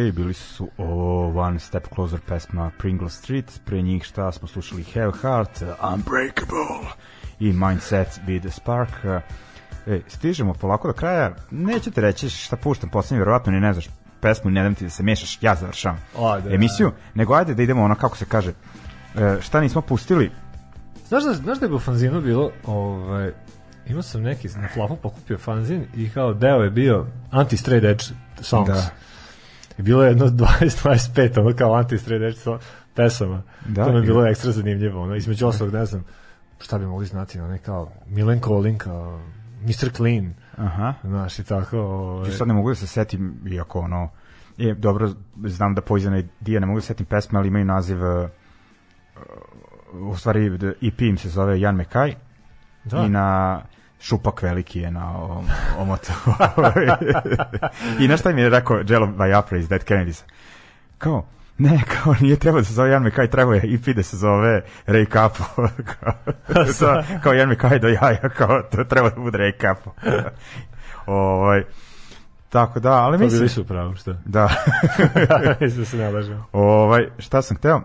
Bili su o One Step Closer pesma Pringle Street, pre njih šta smo slušali Have Heart, Unbreakable i Mindset Be The Spark. E, stižemo polako do kraja, neću ti reći šta puštam poslednje, verovatno ni ne znaš pesmu, ne dam ti da se mešaš, ja završavam Ajde, emisiju, nego ajde da idemo ono kako se kaže, e, šta nismo pustili, Znaš da, znaš da je u fanzinu bilo, ovaj, imao sam neki, na flafu pokupio fanzin i kao deo je bio anti-straight edge songs. Da. Bilo je jedno 20-25, ono kao anti-straight edge pesama. Da, to mi je bilo ekstra zanimljivo. Ono, između ostalog, ne znam, šta bi mogli znati, ono, kao Milen Collin, kao Mr. Clean, aha, znaš, i tako. Ovaj, sad ne mogu da se setim, iako ono, je, dobro, znam da Poison Idea, ne mogu da se setim pesme, ali imaju naziv, uh, u stvari, EP im se zove Jan Mekaj, da. i na šupak veliki je na ovom omotu. I na šta mi je rekao Jello Vajapra iz Dead Kennedys? Kao, ne, kao nije trebao da se zove Jan Mekaj, trebao je EP da se zove Ray Capo. kao, kao Jan Mekaj do jaja, kao to treba da bude Ray Capo. ovaj, tako da, ali To mislim... bili su pravo, šta? Da. [laughs] Mislim da se ne lažem. ovaj, šta sam hteo?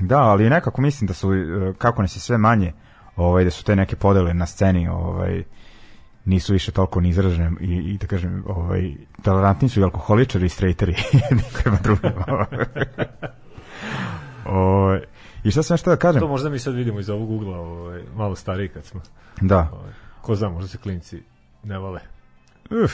Da, ali nekako mislim da su, e, kako nas je sve manje, ovaj, da su te neke podele na sceni, ovaj, nisu više toliko ni izražene i, i da kažem, ovaj, tolerantni su i alkoholičari i strejteri [laughs] jedni prema drugima. [laughs] ovaj, I šta sam nešto da kažem? To možda mi sad vidimo iz ovog ugla, ovaj, malo stariji kad smo. Da. Ovaj, ko zna, možda se klinci ne vole. Uf.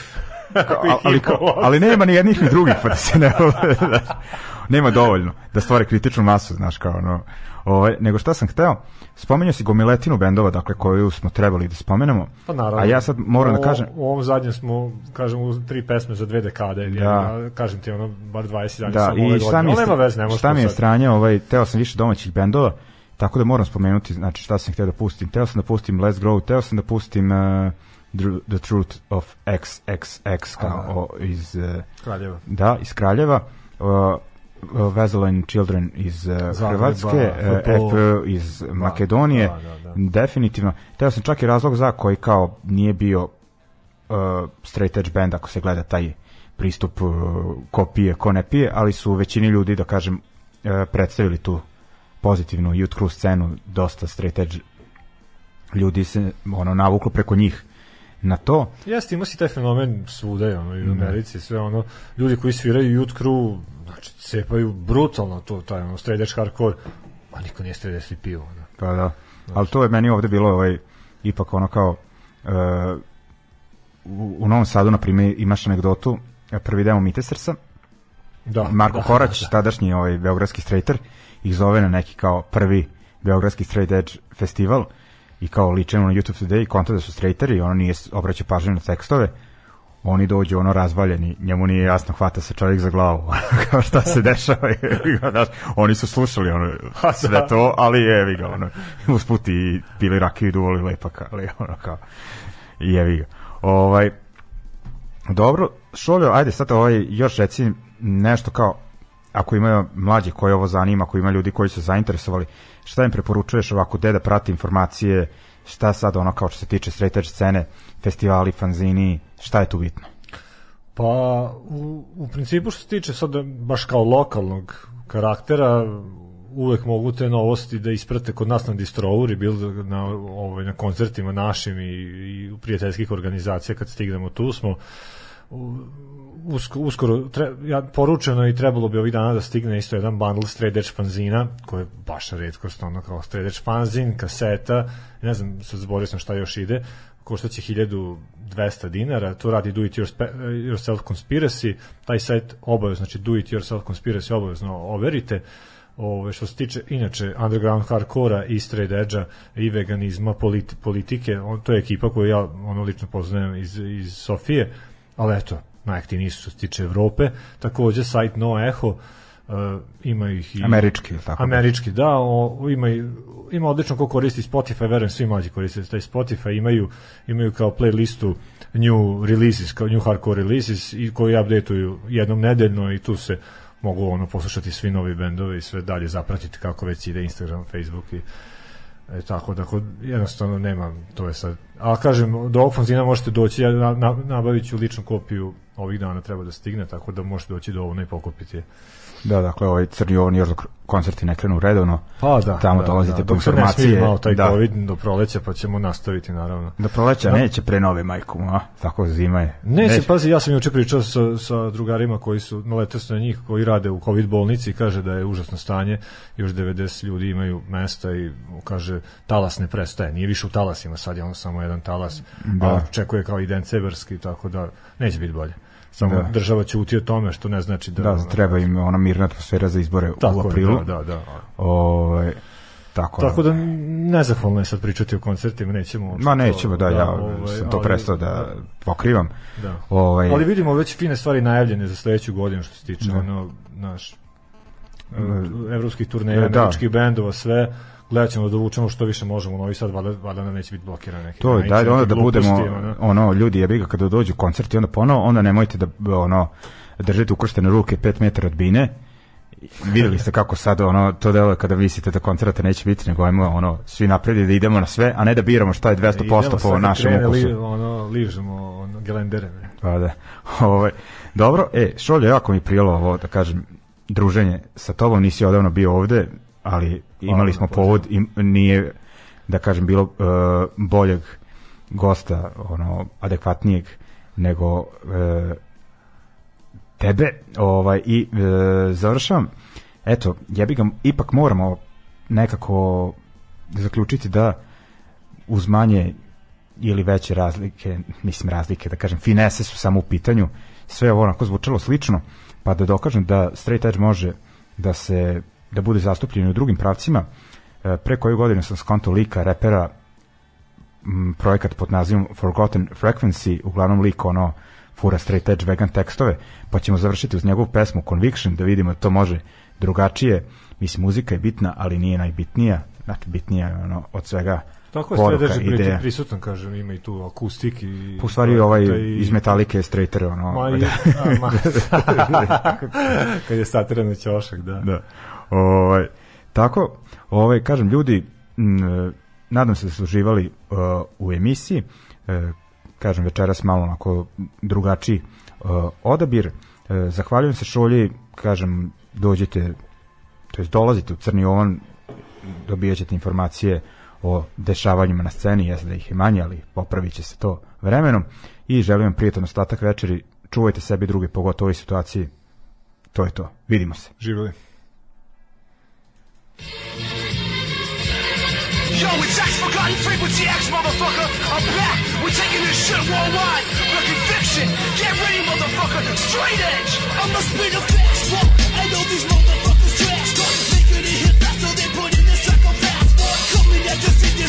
[laughs] Ali, kao, ali nema ni jednih ni drugih, pa da se ne znaš. [laughs] nema dovoljno da stvore kritičnu masu, znaš, kao ono, ovaj, nego šta sam hteo, spomenuo si gomiletinu bendova, dakle, koju smo trebali da spomenemo, Pa naravno. a ja sad moram da O- kažem, U ovom zadnjem smo, kažem, u tri pesme za dve dekade. Da. Ja, kažem ti, ono, bar 20 dana da, samo ove šta godine. mi je, Ali nema veze, ne možeš šta mi je sad. stranje, ovaj, teo sam više domaćih bendova, tako da moram spomenuti, znači, šta sam hteo da pustim, teo sam da pustim Let's Grow, teo sam da pustim uh, The Truth of XXX, kao, o, iz... Uh, Kraljeva. Da, iz Kraljeva. Uh, Vezeline Children iz uh, Zagreba, Hrvatske, Football. EP iz Makedonije, da, da, da. definitivno. Teo sam čak i razlog za koji kao nije bio uh, straight edge band ako se gleda taj pristup uh, ko pije, ko ne pije, ali su većini ljudi, da kažem, uh, predstavili tu pozitivnu youth crew scenu, dosta straight edge ljudi se ono navuklo preko njih na to. Jeste, ima si taj fenomen svuda, ono, i u Americi, sve ono, ljudi koji sviraju youth crew, znači, cepaju brutalno to, taj, ono, edge hardcore, a niko nije straight edge pivo, ono. Pa da. Ali to je meni ovde bilo ovaj ipak ono kao uh, u, u Novom Sadu na primjer imaš anegdotu e, prvi demo Mitesersa Da, Marko da, Korać, da, da. tadašnji ovaj beogradski straighter ih zove na neki kao prvi beogradski straight edge festival i kao ličeno na YouTube Today konta da su straighteri, ono nije obraćao pažnju na tekstove oni dođu ono razvaljeni, njemu nije jasno, hvata se čovjek za glavu, [laughs] kao šta se dešava, znaš, oni su slušali ono, sve to, ali jevi ga, ono, usput i pili rakiju i duvali lepak, ali ono kao, jevi ga. Ovaj, dobro, Šoljo, ajde sad ovaj, još reci nešto kao, ako imaju mlađi koji ovo zanima, ako ima ljudi koji su zainteresovali, šta im preporučuješ ovako, gde da prati informacije, šta sad ono kao što se tiče edge scene, festivali, fanzini, šta je tu bitno? Pa, u, u principu što se tiče sad baš kao lokalnog karaktera, uvek mogu te novosti da isprate kod nas na Distrouri, bilo na, ovaj, na koncertima našim i, i prijateljskih organizacija kad stignemo tu smo. Usko, uskoro, tre, ja, poručeno i trebalo bi ovih dana da stigne isto jedan bundle straight edge fanzina, koji je baš redkost, ono kao straight edge fanzin, kaseta, ne znam, sad zborio sam šta još ide, koštaće 1200 dinara, to radi Do It Yourse- Yourself Conspiracy, taj sajt obavezno, znači Do It Yourself Conspiracy obavezno overite, Ove, što se tiče inače underground hardcora i straight edge i veganizma, politi, politike, on, to je ekipa koju ja ono lično poznajem iz, iz Sofije, ali eto, najaktivniji su što se tiče Evrope, takođe sajt No Echo, uh, ima ih i Američki, tako? Američki, da, o, ima, ima odlično ko koristi Spotify, verujem svi mlađi koriste taj Spotify, imaju, imaju kao playlistu new releases, kao new hardcore releases i koji updateuju jednom nedeljno i tu se mogu ono poslušati svi novi bendovi i sve dalje zapratiti kako već ide Instagram, Facebook i E, tako da kod, jednostavno nema, to je sad. A kažem, do ovog fanzina možete doći, ja na, na, nabavit ću ličnu kopiju ovih dana treba da stigne, tako da možete doći do ovna i pokupiti je. Da, dakle, ovaj crni ovan još dok koncerti ne krenu redovno. Pa da, Tamo da, dolazite da. po Dok se ne informacije. taj da. COVID do proleća, pa ćemo nastaviti naravno. Do proleća Da. neće pre nove majku, a? Tako zima je. Neće, pazi, ja sam juče pričao sa, sa drugarima koji su, naletao sam na njih, koji rade u COVID bolnici i kaže da je užasno stanje, još 90 ljudi imaju mesta i kaže talas ne prestaje, nije više u talasima, sad je ono samo jedan talas, Da. a čekuje kao i dencebarski, tako da neće biti bolje. Samo Da. država ćuti o tome, što ne znači da... Da, treba im ona mirna atmosfera za izbore Tako u je, aprilu. da, da, da. Ovaj, tako, Tako da nezahvalno je sad pričati o koncertima, nećemo... Ma nećemo, to- da, ja ovaj, sam to ali- prestao da pokrivam. Da. Ovaj, Ali vidimo već fine stvari najavljene za sledeću godinu što se tiče Da. ono naš Da. evropskih turneja, Da. američkih bendova, sve gledat ćemo da dovučemo što više možemo u Novi Sad, valjda, valjda nam neće biti blokiran neki to je, daj onda da budemo, ono. ono, ljudi, jebi ga kada dođu koncerti, onda ponovo, onda nemojte da, ono, držite ukrštene ruke 5 metara od bine, videli ste kako sad ono to deluje kada mislite da koncerta neće biti nego ajmo ono svi napred da idemo na sve a ne da biramo šta je 200% Idemo po našem ukusu Li, ono, ližemo ono, gelendere. Pa da. [laughs] Ovaj dobro, e, Šolje, jako mi prijelo ovo, da kažem, druženje sa tobom, nisi odavno bio ovde, ali imali smo povod i nije, da kažem, bilo e, boljeg gosta, ono, adekvatnijeg nego e, tebe, ovaj, i e, završavam, eto, jebi ga, ipak moramo nekako zaključiti da uz manje ili veće razlike, mislim razlike, da kažem, finese su samo u pitanju, sve ovo onako zvučalo slično, pa da dokažem da straight edge može da se da bude zastupljen u drugim pravcima. E, pre koju godinu sam skonto lika, repera, m, projekat pod nazivom Forgotten Frequency, uglavnom lik ono fura straight edge vegan tekstove, pa ćemo završiti uz njegovu pesmu Conviction, da vidimo da to može drugačije. Mislim, muzika je bitna, ali nije najbitnija, znači bitnija je ono od svega Tako je sve ideja. prisutan, kažem, ima i tu akustik i... U stvari ovaj Da i- iz Metalike je straighter, ono. Ma, i, [laughs] a, ma, [laughs] kad je satiran na ćošak, da. da. Ovaj, tako, ovaj, kažem, ljudi, m, e, nadam se da su uživali uh, u emisiji, e, kažem, večeras malo onako drugačiji uh, odabir. E, zahvaljujem se Šolji, kažem, dođete, to jest dolazite u Crni Ovan, dobijat ćete informacije o dešavanjima na sceni, jeste da ih je manje, ali popravit će se to vremenom i želim vam prijatan ostatak večeri, čuvajte sebi druge, pogotovo u ovoj situaciji, to je to, vidimo se. Živjeli. Yo, it's X Forgotten Frequency X, motherfucker. I'm back. We're taking this shit worldwide. The conviction. Get ready, motherfucker. Straight edge. I must be the fast one. I know these motherfuckers trash. Start making it hit faster. They put in the psychopath. Coming at the city